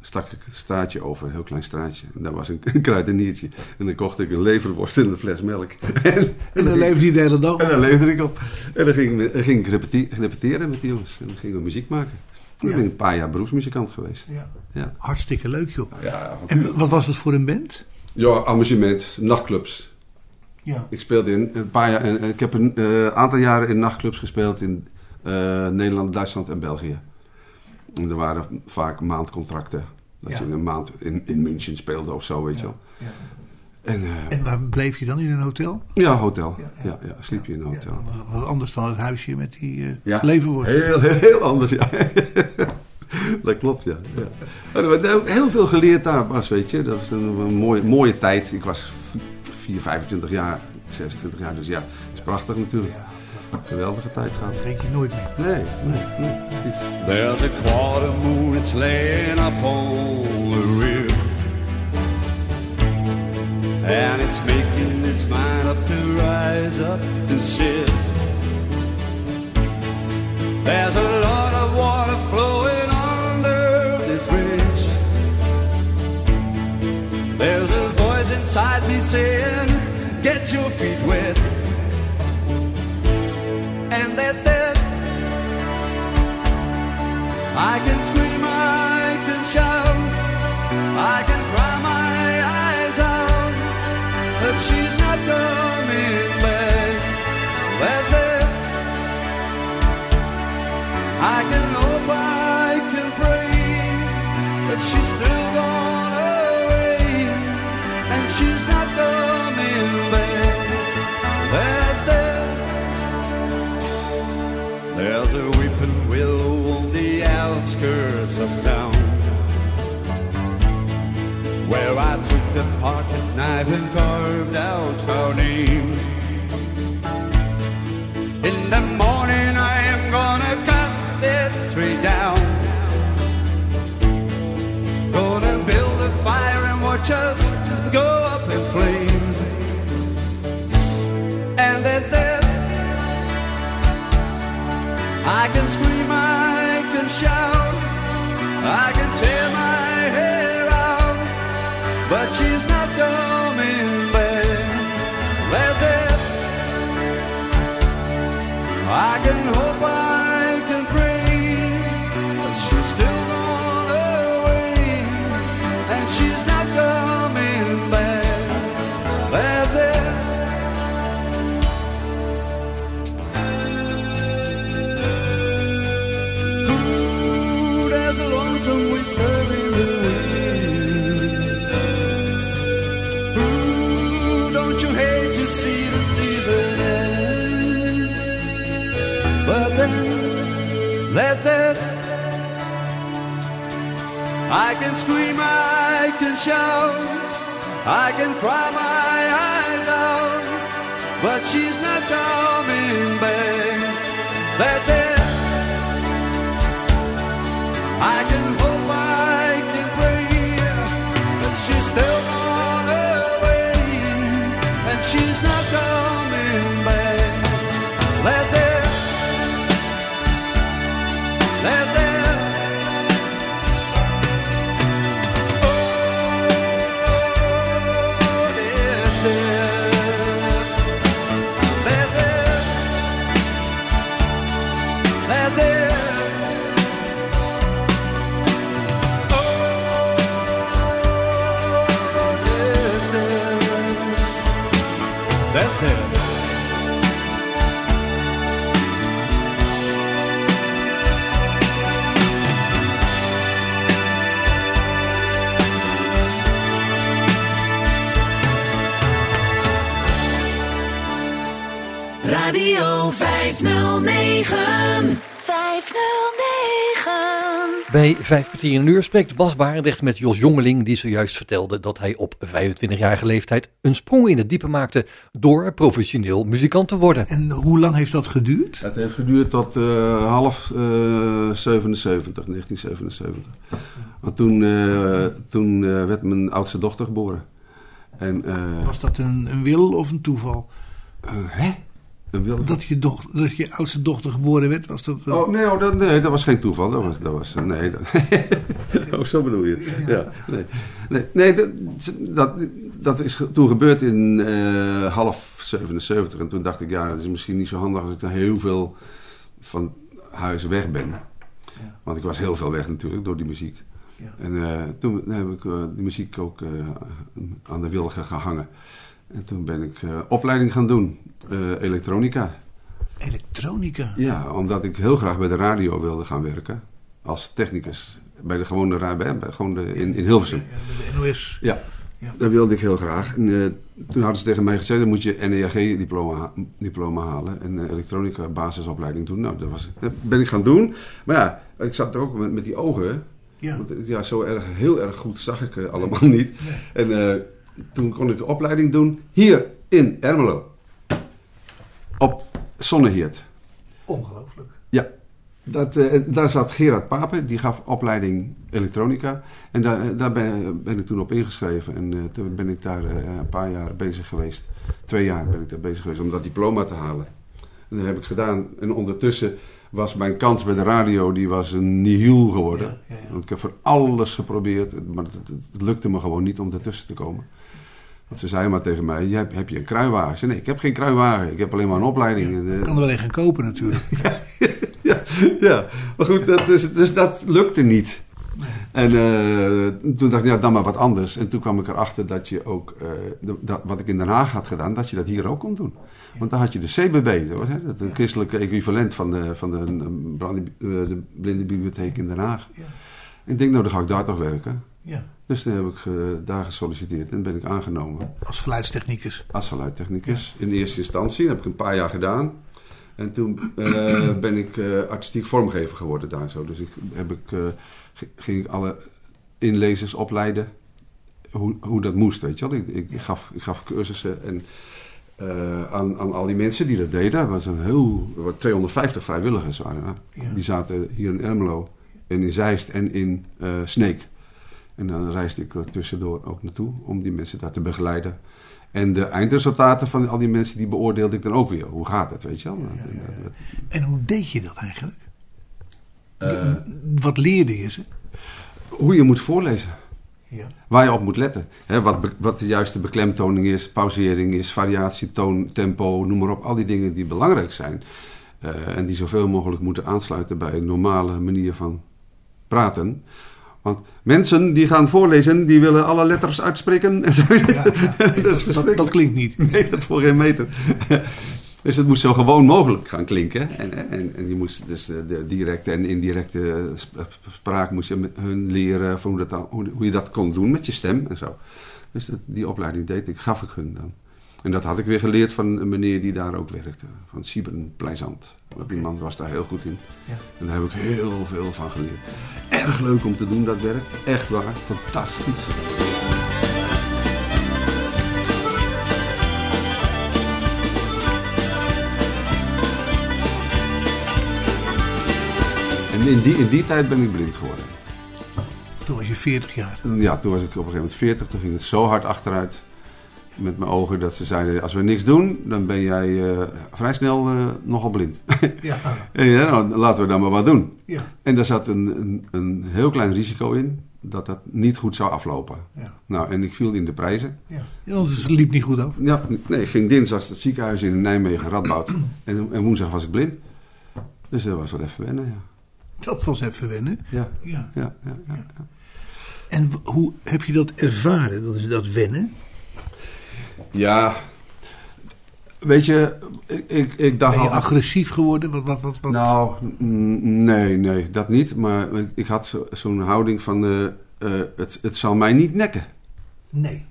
stak ik het straatje over, een heel klein straatje. En daar was een, een kruideniertje. En dan kocht ik een leverworst en een fles melk. en, En dan leefde hij de hele dag. en daar leefde ik op. En dan ging, ik- dan ging ik repete- repeteren met die jongens. En dan gingen we muziek maken. En dan Ja. ben ik een paar jaar beroepsmuzikant geweest. Ja. Ja, Hartstikke leuk, joh. ja, En wat was het voor een band? ja amusement, nachtclubs. Ja. Ik speelde in een paar jaar, en ik heb een eh, aantal jaren in nachtclubs gespeeld in eh, Nederland, Duitsland en België. En er waren vaak maandcontracten. Dat Ja. je een maand in, in München speelde of zo, weet je wel. Ja. En eh, En waar bleef je dan? In een hotel? ja, hotel. Ja, Ja, ja. ja, sliep je in een hotel. Ja, wat- anders dan het huisje met die eh Ja. leverworst. Heel, heel, heel anders, ja. dat klopt, ja. ja. Heel veel geleerd daar, Bas, weet je. Dat was een, een mooie, mooie tijd. Ik was 4, 25 jaar, 26 jaar, dus ja, het is prachtig natuurlijk. Ja, Geweldige tijd gehad. dat vergeet je nooit meer. Nee, nee, nee. precies. There's a quarter moon, it's laying up on the rim. And it's making its mind up to rise up to sit. There's a lot of water flowing under this bridge. There's a voice inside me saying, Get your feet wet. And that's that. I can scream, I can shout, I can cry my eyes out, but she's not coming back. That's it. I can Né, Let Bij vijf kwartier in een uur spreekt Bas Barendrecht met Jos Jongeling, die zojuist vertelde dat hij op 25-jarige leeftijd een sprong in het diepe maakte door professioneel muzikant te worden. En hoe lang heeft dat geduurd? Het heeft geduurd tot eh, half eh 77, 1977. Want toen, eh, toen eh, werd mijn oudste dochter geboren. En, eh, Was dat een, een wil of een toeval? eh, hè? Dat je, doch, dat je oudste dochter geboren werd, was dat... eh, Oh, nee, oh, dat, nee, dat was geen toeval. Dat was, dat was eh, nee. Dat, oh, zo bedoel je het. Ja, nee. Nee, nee dat, dat, dat is toen gebeurd in eh, half 77. En toen dacht ik, ja, dat is misschien niet zo handig als ik dan heel veel van huis weg ben. Want ik was heel veel weg natuurlijk door die muziek. Ja. En toen heb ik eh, die muziek ook aan de wilgen gehangen. En toen ben ik eh, opleiding gaan doen, eh, elektronica. Elektronica. Ja, omdat ik heel graag bij de radio wilde gaan werken. Als technicus. Bij de gewone radio, bij, gewoon de, in, in Hilversum. Ja, bij de NOS. Ja, Ja. dat wilde ik heel graag. En, eh, toen hadden ze tegen mij gezegd, dan moet je NEAG-diploma diploma halen. En elektronica basisopleiding doen. Nou, dat, was, dat ben ik gaan doen. Maar ja, ik zat er ook met, met die ogen. Ja. Want, ja, zo erg, heel erg goed zag ik allemaal niet. En eh, toen kon ik de opleiding doen hier in Ermelo. Op Zonneheert. Ongelooflijk. Ja, dat, eh, daar zat Gerard Papen, die gaf opleiding elektronica. En daar, eh, daar ben, ben ik toen op ingeschreven. En eh, toen ben ik daar een paar jaar bezig geweest. Twee jaar ben ik daar bezig geweest om dat diploma te halen. En dat heb ik gedaan. En ondertussen was mijn kans bij de radio, die was een nihil geworden. Ja, ja, ja. Want ik heb voor alles geprobeerd, maar het, het- het lukte me gewoon niet om ertussen te komen. Want ze zeiden maar tegen mij, heb, heb je een kruiwagen? Ik zei, nee, ik heb geen kruiwagen. Ik heb alleen maar een opleiding. En, eh, Ik kan er wel een gaan kopen natuurlijk. ja, ja, maar goed, dat, dus, dus dat lukte niet. En eh, toen dacht ik, ja, dan maar wat anders. En toen kwam ik erachter dat je ook, eh, de- dat, wat ik in Den Haag had gedaan, dat je dat hier ook kon doen. Want dan had je de CBB, dat was hè, het christelijke equivalent van de, van de, eh, de blindenbibliotheek in Den Haag. Ja. Ik denk, nou, dan ga ik daar toch werken. Ja. Dus toen heb ik eh, daar gesolliciteerd en ben ik aangenomen. Als geluidstechnicus. Als geluidtechnicus. In eerste instantie. Dat heb ik een paar jaar gedaan. En toen eh, ben ik eh, artistiek vormgever geworden daar zo. Dus ik, heb ik, ging ik alle inlezers opleiden hoe, hoe dat moest, weet je wel. Ik, ik, ik gaf, ik gaf cursussen en, aan, aan al die mensen die dat deden. Dat was een heel, wat 250 vrijwilligers waren er. Ja. Die zaten hier in Ermelo en in Zeist en in eh Sneek. En dan reisde ik er tussendoor ook naartoe om die mensen daar te begeleiden. En de eindresultaten van al die mensen, die beoordeelde ik dan ook weer. Hoe gaat het, weet je wel? En, En hoe deed je dat eigenlijk? Eh. Wat leerde je ze? hoe je moet voorlezen. Ja. Waar je op moet letten. Wat, wat de juiste beklemtoning is, pauzering is, variatie, toon, tempo, noem maar op. Al die dingen die belangrijk zijn. eh, en die zoveel mogelijk moeten aansluiten bij een normale manier van praten. Want mensen die gaan voorlezen, die willen alle letters uitspreken. dat klinkt niet. Nee, dat voor geen meter. Dus het moest zo gewoon mogelijk gaan klinken. En, en, en je moest dus de, directe en indirecte sp- spraak moest je met hun leren van hoe, dat dan, hoe, hoe je dat kon doen met je stem en zo. Dus dat, die opleiding deed ik, gaf ik hun dan. En dat had ik weer geleerd van een meneer die daar ook werkte. Van Siebren Pleizant. Die man was daar heel goed in. Ja. En daar heb ik heel veel van geleerd. Erg leuk om te doen dat werk. Echt waar. Fantastisch. En in die, in die tijd ben ik blind geworden. Toen was je 40 jaar. Ja, toen was ik op een gegeven moment 40. Toen ging het zo hard achteruit met mijn ogen dat ze zeiden: Als we niks doen, dan ben jij eh, vrij snel eh, nogal blind. Ja. en ja, nou, laten we dan maar wat doen. Ja. En daar zat een, een, een heel klein risico in dat dat niet goed zou aflopen. Ja. Nou, en ik viel in de prijzen. Ja. ja want het liep niet goed af. Ja, nee, ik ging dinsdag het ziekenhuis in Nijmegen, Radboud. En, en woensdag was ik blind. Dus dat was wel even wennen, ja. Dat was even wennen. Ja, Ja. ja, ja. En hoe heb je dat ervaren? Dat is dat wennen? Ja, Weet je, ik, ik, ik dacht Ben je al- agressief geworden? Wat, wat, wat, wat? Nou, nee, nee, dat niet. Maar ik- ik had zo- zo'n houding van, eh, eh, het, het zal mij niet nekken. Nee.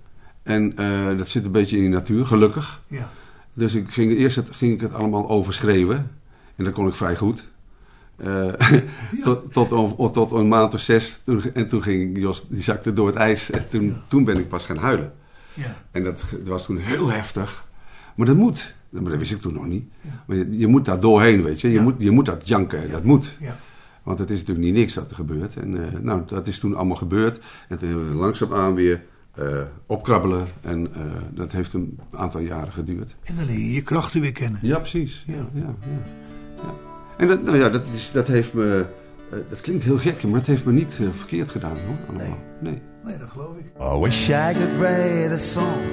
En eh, dat zit een beetje in je natuur, gelukkig. Ja. Dus ik ging, eerst het, ging ik het allemaal overschreeuwen. En dat kon ik vrij goed. Eh, tot, tot, tot een maand of zes. Toen, en toen ging Jos, die zakte door het ijs. En toen, toen ben ik pas gaan huilen. Ja. En dat, dat was toen heel heftig. Maar dat moet. Maar dat wist ik toen nog niet. Maar je, je moet daar doorheen, weet je. Je, Ja. moet, je moet dat janken, dat moet. Ja. Want het is natuurlijk niet niks wat er gebeurt. En eh, nou, dat is toen allemaal gebeurd. En toen hebben we langzaamaan weer eh, opkrabbelen. En eh, dat heeft een aantal jaren geduurd. En dan leer je je krachten weer kennen. Ja, precies. Ja. Ja. Ja. En dat, nou ja, dat, is, dat heeft me... dat klinkt heel gek, maar het heeft me niet verkeerd gedaan, hoor. Allemaal. Nee. Nee, dat geloof ik. I wish I could write a song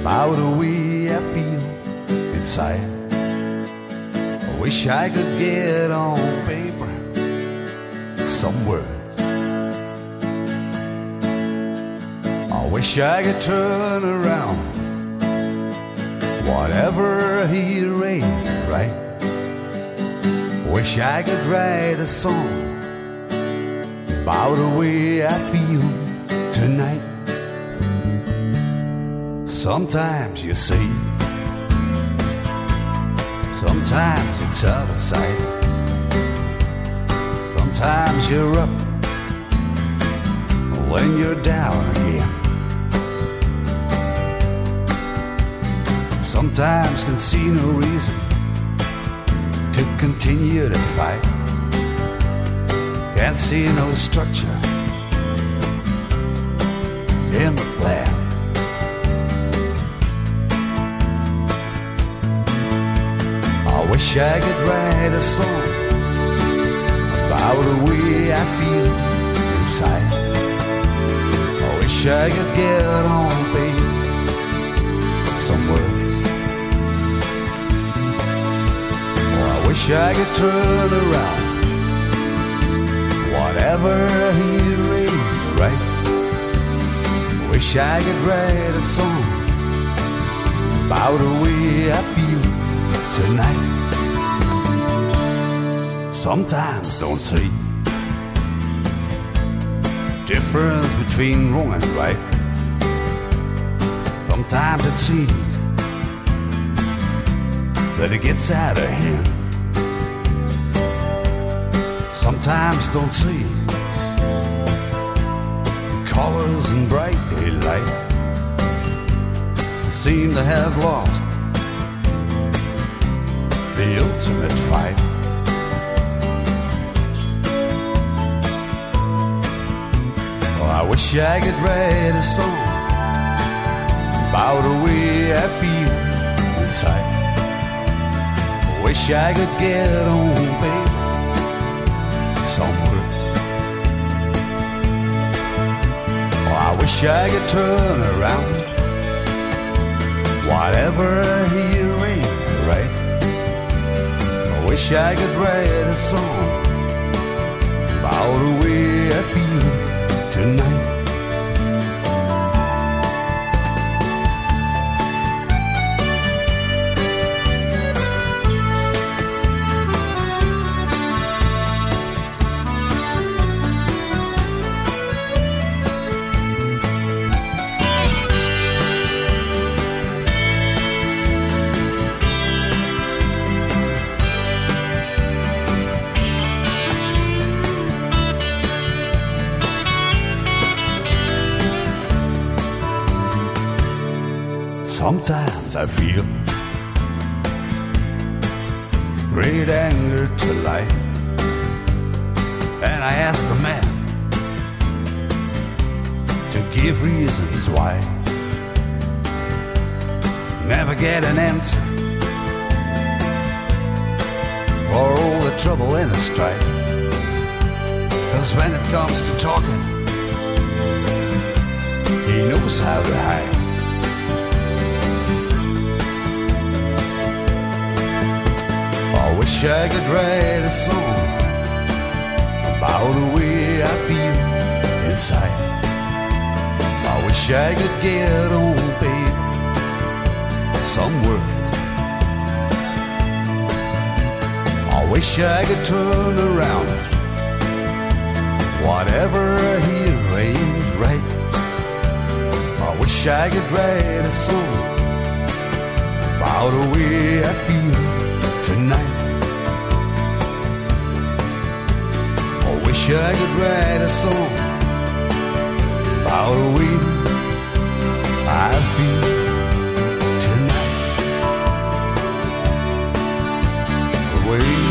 about the way I feel inside. I wish I could get on paper some words. I wish I could turn around whatever he arranged, right? Wish I could write a song about the way I feel tonight. Sometimes you see, sometimes it's out of sight. Sometimes you're up when you're down again. Sometimes can see no reason to continue to fight. Can't see no structure in the plan. I wish I could write a song about the way I feel inside. I wish I could get on, babe, some words. Oh, I wish I could turn around whatever he arranged, right? Wish I could write a song about the way I feel tonight. Sometimes don't see difference between wrong and right. Sometimes it seems that it gets out of hand. Sometimes don't see colors and bright daylight seem to have lost the ultimate fight. Oh, I wish I could write a song about the way I feel inside. Wish I could get on, baby, some words. Oh, I wish I could turn around whatever he arranged, right? I wish I could write a song about the way I feel I feel great anger to life, and I ask the man to give reasons why. Never get an answer for all the trouble in a strife. Cause when it comes to talking, he knows how to hide. Wish I could write a song about the way I feel inside. I wish I could get on, babe, some work. I wish I could turn around. Whatever he arranged right. I wish I could write a song about the way I feel Wish I could write a song about the way I feel tonight. The way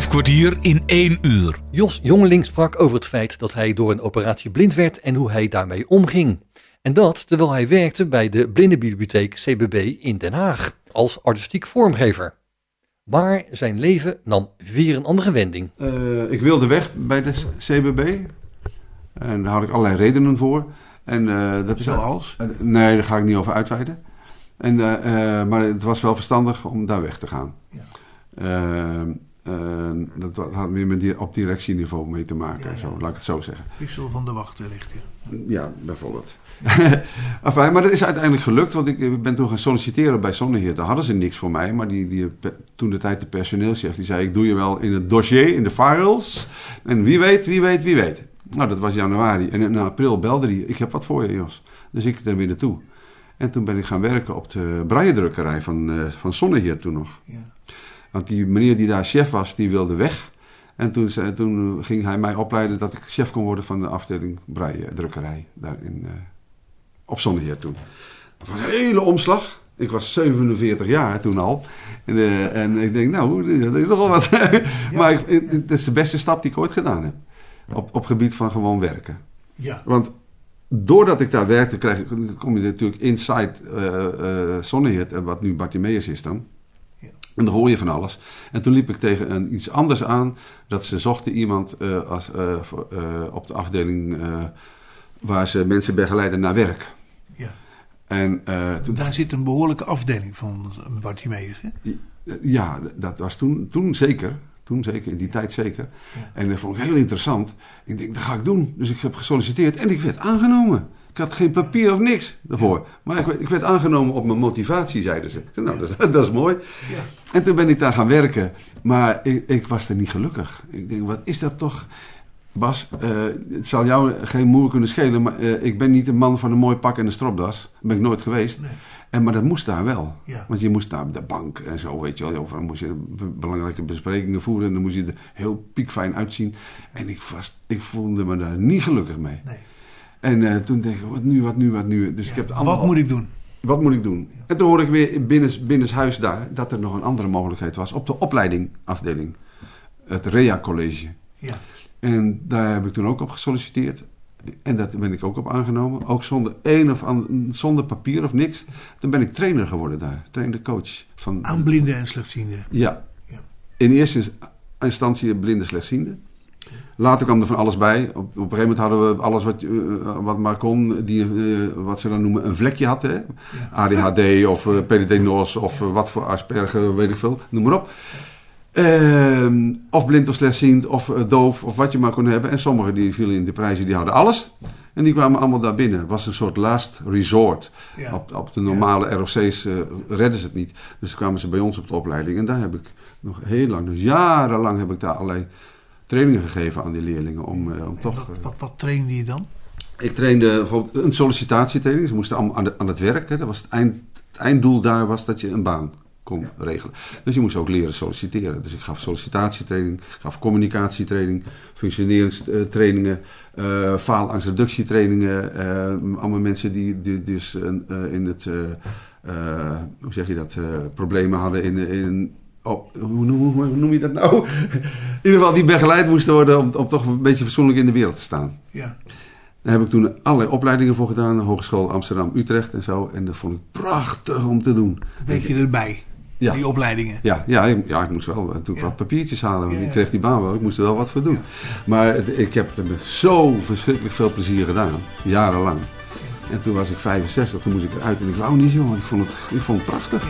Vijf kwartier in één uur. Jos Jongeling sprak over het feit dat hij door een operatie blind werd en hoe hij daarmee omging. En dat terwijl hij werkte bij de Blindenbibliotheek CBB in Den Haag als artistiek vormgever. Maar zijn leven nam weer een andere wending. Eh, ik wilde weg bij de CBB. En daar had ik allerlei redenen voor. En, eh, dat is Zoals? Eh, nee, daar ga ik niet over uitweiden. En, maar het was wel verstandig om daar weg te gaan. Ja. Eh, eh, dat had meer met die, op directieniveau mee te maken. Ja, ja. Zo, laat ik het zo zeggen. Wissel van de wacht ligt hier. Ja, bijvoorbeeld. enfin, maar dat is uiteindelijk gelukt, want ik ben toen gaan solliciteren bij Zonneheer. Daar hadden ze niks voor mij, maar die, die, toen de tijd de personeelschef, die zei, ik doe je wel in het dossier, in de files. En wie weet, wie weet, wie weet. Nou, dat was januari. En in april belde hij, ik heb wat voor je, Jos. Dus ik er weer naartoe. En toen ben ik gaan werken op de braaierdrukkerij van, eh van Zonneheer toen nog. Ja. Want die meneer die daar chef was, die wilde weg. En toen, toen ging hij mij opleiden dat ik chef kon worden van de afdeling drukkerij Daar in, eh, op Zonneheer toen. Dat was een hele omslag. Ik was 47 jaar toen al. En, eh, en ik denk, nou, dat is nogal wat. maar ik, het is de beste stap die ik ooit gedaan heb. Op, op gebied van gewoon werken. Ja. Want doordat ik daar werkte, ik, kom je natuurlijk inside Zonneheer, en wat nu Bartimeus is dan. En dan hoor je van alles. En toen liep ik tegen een, iets anders aan. Dat ze zochten iemand eh, als, eh, eh, op de afdeling waar ze mensen begeleiden naar werk. ja. En toen Daar zit een behoorlijke afdeling van Bartimeus. Hè? Ja, dat was toen, toen zeker. Toen zeker, in die tijd zeker. Ja. En dat vond ik heel interessant. Ik denk, dat ga ik doen. Dus ik heb gesolliciteerd en ik werd aangenomen. Ik had geen papier of niks daarvoor. Maar ik werd, ik werd aangenomen op mijn motivatie, zeiden ze. Nou, dat, dat is mooi. Ja. En toen ben ik daar gaan werken. Maar ik, ik was er niet gelukkig. Ik denk, wat is dat toch... Bas, eh, het zal jou geen moer kunnen schelen, maar eh, ik ben niet een man van een mooi pak en een stropdas. Dat ben ik nooit geweest. Nee. En, maar dat moest daar wel. Ja. Want je moest naar de bank en zo, weet je wel. Of dan moest je be- belangrijke besprekingen voeren en dan moest je er heel piekfijn uitzien. En ik, was, ik voelde me daar niet gelukkig mee. Nee. En eh, toen denk ik, wat nu, wat nu, wat nu? Dus ik heb allemaal Wat moet ik doen? wat moet ik doen? En toen hoorde ik weer binnen, binnenshuis daar dat er nog een andere mogelijkheid was op de opleidingafdeling. Het REA College. Ja. En daar heb ik toen ook op gesolliciteerd. En daar ben ik ook op aangenomen. Ook zonder één of an- zonder papier of niks. Toen ben ik trainer geworden daar. Trainer coach. Van, Aan blinden en slechtzienden. Ja. Ja. In eerste instantie blinde slechtziende. Later kwam er van alles bij. Op, op een gegeven moment hadden we alles wat, eh, wat maar kon, die, eh, wat ze dan noemen, een vlekje had. Hè? ADHD of eh, PDD-NOS of wat voor Asperger, weet ik veel, noem maar op. Ehm, of blind of slechtziend of doof of wat je maar kon hebben. En sommigen die vielen in de prijzen, die hadden alles. En die kwamen allemaal daar binnen. Het was een soort last resort. Ja. Op, op de normale ROC's redden ze het niet. Dus kwamen ze bij ons op de opleiding. En daar heb ik nog heel lang, dus jarenlang heb ik daar allerlei trainingen gegeven aan die leerlingen. Om, eh, om En toch... wat, eh, wat, wat trainde je dan? ik trainde bijvoorbeeld een sollicitatietraining. Ze moesten allemaal aan, de- aan het werk. Hè. Dat was het, eind, het einddoel daar was dat je een baan kon regelen. Dus je moest ook leren solliciteren. Dus ik gaf sollicitatietraining, gaf communicatietraining, functioneringstrainingen, eh faalangstreductietrainingen. allemaal mensen die, die dus in het, hoe zeg je dat, problemen hadden in... in Oh, hoe, noem, hoe noem je dat nou? In ieder geval die begeleid moesten worden om, om toch een beetje fatsoenlijk in de wereld te staan. Ja. Daar heb ik toen allerlei opleidingen voor gedaan. Hogeschool Amsterdam, Utrecht en zo. En dat vond ik prachtig om te doen. Weet je erbij? Ja. Die opleidingen. Ja, ja, ik, ja, ik moest wel natuurlijk Ja. wat papiertjes halen. Want Ja, ik kreeg die baan wel. Ik moest er wel wat voor doen. Maar ik heb er met zo verschrikkelijk veel plezier gedaan. Jarenlang. En toen was ik 65. Toen moest ik eruit. En ik wou niet, jongen. Ik vond het, ik vond het prachtig.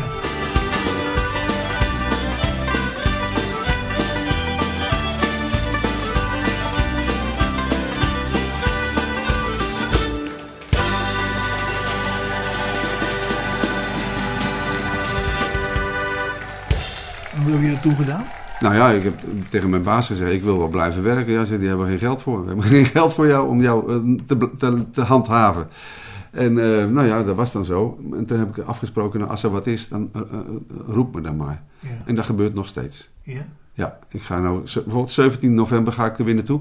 Toen gedaan? Nou ja, ik heb tegen mijn baas gezegd, ik wil wel blijven werken. Ja, zei, die hebben geen geld voor. We hebben geen geld voor jou om jou eh, te, te, te handhaven. En eh, nou ja, dat was dan zo. En toen heb ik afgesproken, nou, als er wat is, dan eh, roep me dan maar. Ja. En dat gebeurt nog steeds. Ja? Ja, ik ga nou, bijvoorbeeld 17 november ga ik er weer naartoe.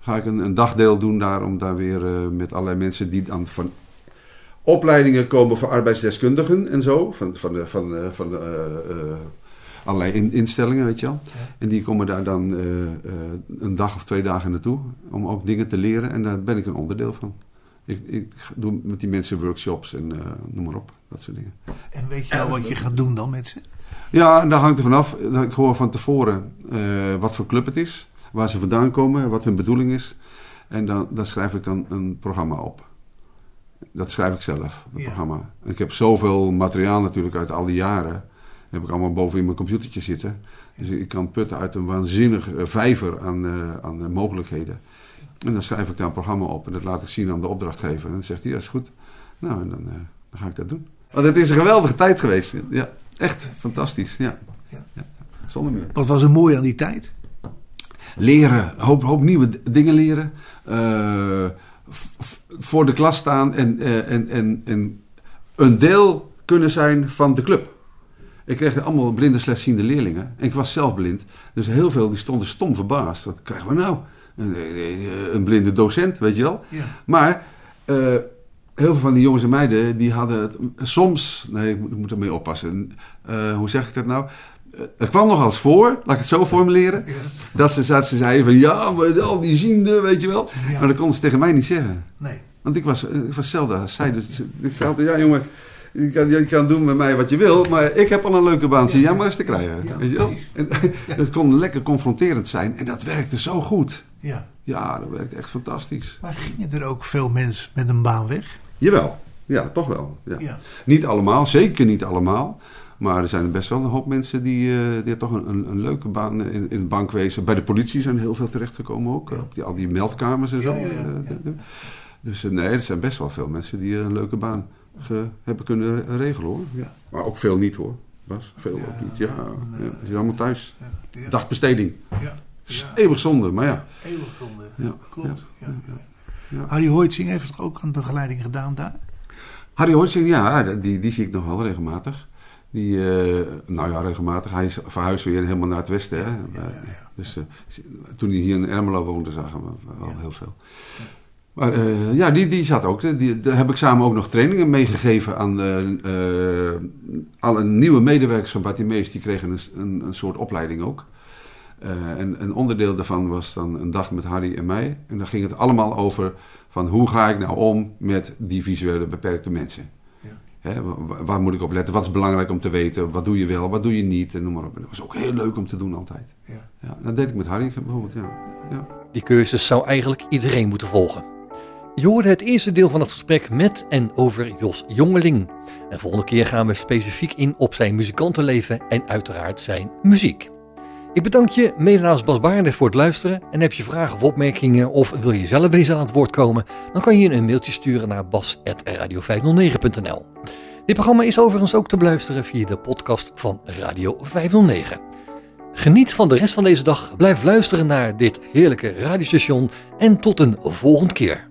Ga ik een, een dagdeel doen daar, om daar weer met allerlei mensen die dan van opleidingen komen voor arbeidsdeskundigen en zo. Van, van, de, van, van de, allerlei in- instellingen, weet je wel. Ja. En die komen daar dan eh, eh, een dag of twee dagen naartoe om ook dingen te leren. En daar ben ik een onderdeel van. Ik, ik doe met die mensen workshops en eh, noem maar op, dat soort dingen. En weet je al wat je gaat doen dan met ze? Ja, en daar hangt er vanaf. Ik hoor van tevoren wat voor club het is, waar ze vandaan komen, wat hun bedoeling is. En dan, schrijf ik dan een programma op. Dat schrijf ik zelf, het Ja. programma. En ik heb zoveel materiaal natuurlijk uit al die jaren. Heb ik allemaal boven in mijn computertje zitten. Dus ik kan putten uit een waanzinnig eh, vijver aan, eh, aan eh, mogelijkheden. En dan schrijf ik daar een programma op en dat laat ik zien aan de opdrachtgever. En dan zegt hij, ja, is goed. Nou, en dan, dan ga ik dat doen. Want het is een geweldige tijd geweest. Ja, echt fantastisch. Ja. Ja. Ja. Zonder meer. Wat was er mooi aan die tijd? Leren, hoop, hoop nieuwe dingen leren. Voor de klas staan en, en, en, en een deel kunnen zijn van de club. Ik kreeg allemaal blinde slechtziende leerlingen. En ik was zelf blind. Dus heel veel die stonden stom verbaasd. Wat krijgen we nou? Een, eh, een blinde docent, weet je wel? Ja. Maar eh, heel veel van die jongens en meiden, die hadden het soms... Nee, ik moet, ik moet ermee oppassen. Eh, hoe zeg ik dat nou? Het kwam nog eens voor, laat ik het zo formuleren. Dat ze, dat ze zeiden van, ja, maar al die ziende, weet je wel. Ja. Maar dat konden ze tegen mij niet zeggen. Nee. Want ik was, ik was hetzelfde als zij. Dus ik zei altijd, ja jongen, je kan, je kan doen met mij wat je wil, maar ik heb al een leuke baan, zie jij maar eens te krijgen. Weet je wel? precies. En, dat kon lekker confronterend zijn en dat werkte zo goed. Ja. Ja, dat werkte echt fantastisch. Maar gingen er ook veel mensen met een baan weg? Jawel, ja, toch wel. Ja. Ja. Niet allemaal, zeker niet allemaal. Maar er zijn best wel een hoop mensen die, eh, die toch een, een, een leuke baan in, in het bankwezen. Bij de politie zijn heel veel terechtgekomen ook. Ja. Op die, al die meldkamers en zo. Ja, eh, de- Dus eh, nee, er zijn best wel veel mensen die eh, een leuke baan ge- hebben kunnen re- regelen hoor. Ja. Maar ook veel niet hoor. Bas, veel Ja, ook niet. Ja, ja, zijn allemaal thuis. Ja. Ja. Dagbesteding. Ja. Ja. Eeuwig zonde, maar ja. Eeuwig zonde. Ja. Klopt. Ja. Ja. Ja. Harry Hoitzing heeft toch ook aan begeleiding gedaan daar? Harry Hortzing, ja, die, die zie ik nog wel regelmatig. Die, eh, nou ja, regelmatig. Hij is verhuisd weer helemaal naar het westen. Hè? ja, Eh, ja. Dus eh, toen hij hier in Ermelo woonde, zagen we wel Ja. heel veel. Maar eh, ja, die, die zat ook. Die, daar heb ik samen ook nog trainingen meegegeven aan eh, eh, alle nieuwe medewerkers van Bartimeus. Die kregen een, een, een soort opleiding ook. Eh, en een onderdeel daarvan was dan een dag met Harry en mij. En dan ging het allemaal over van hoe ga ik nou om met die visuele beperkte mensen. Ja. Hè, wa- wa- waar moet ik op letten? Wat is belangrijk om te weten? Wat doe je wel, wat doe je niet? En noem maar op. En dat was ook heel leuk om te doen altijd. Ja. Ja, dat deed ik met Harry bijvoorbeeld. Ja. Ja. Die cursus zou eigenlijk iedereen moeten volgen. Je hoorde het eerste deel van het gesprek met en over Jos Jongeling. En volgende keer gaan we specifiek in op zijn muzikantenleven en uiteraard zijn muziek. Ik bedank je, mede namens Bas Baarden, voor het luisteren. En heb je vragen of opmerkingen of wil je zelf eens aan het woord komen, dan kan je een mailtje sturen naar bas.radio509.nl. Dit programma is overigens ook te beluisteren via de podcast van Radio 509. Geniet van de rest van deze dag, blijf luisteren naar dit heerlijke radiostation en tot een volgende keer.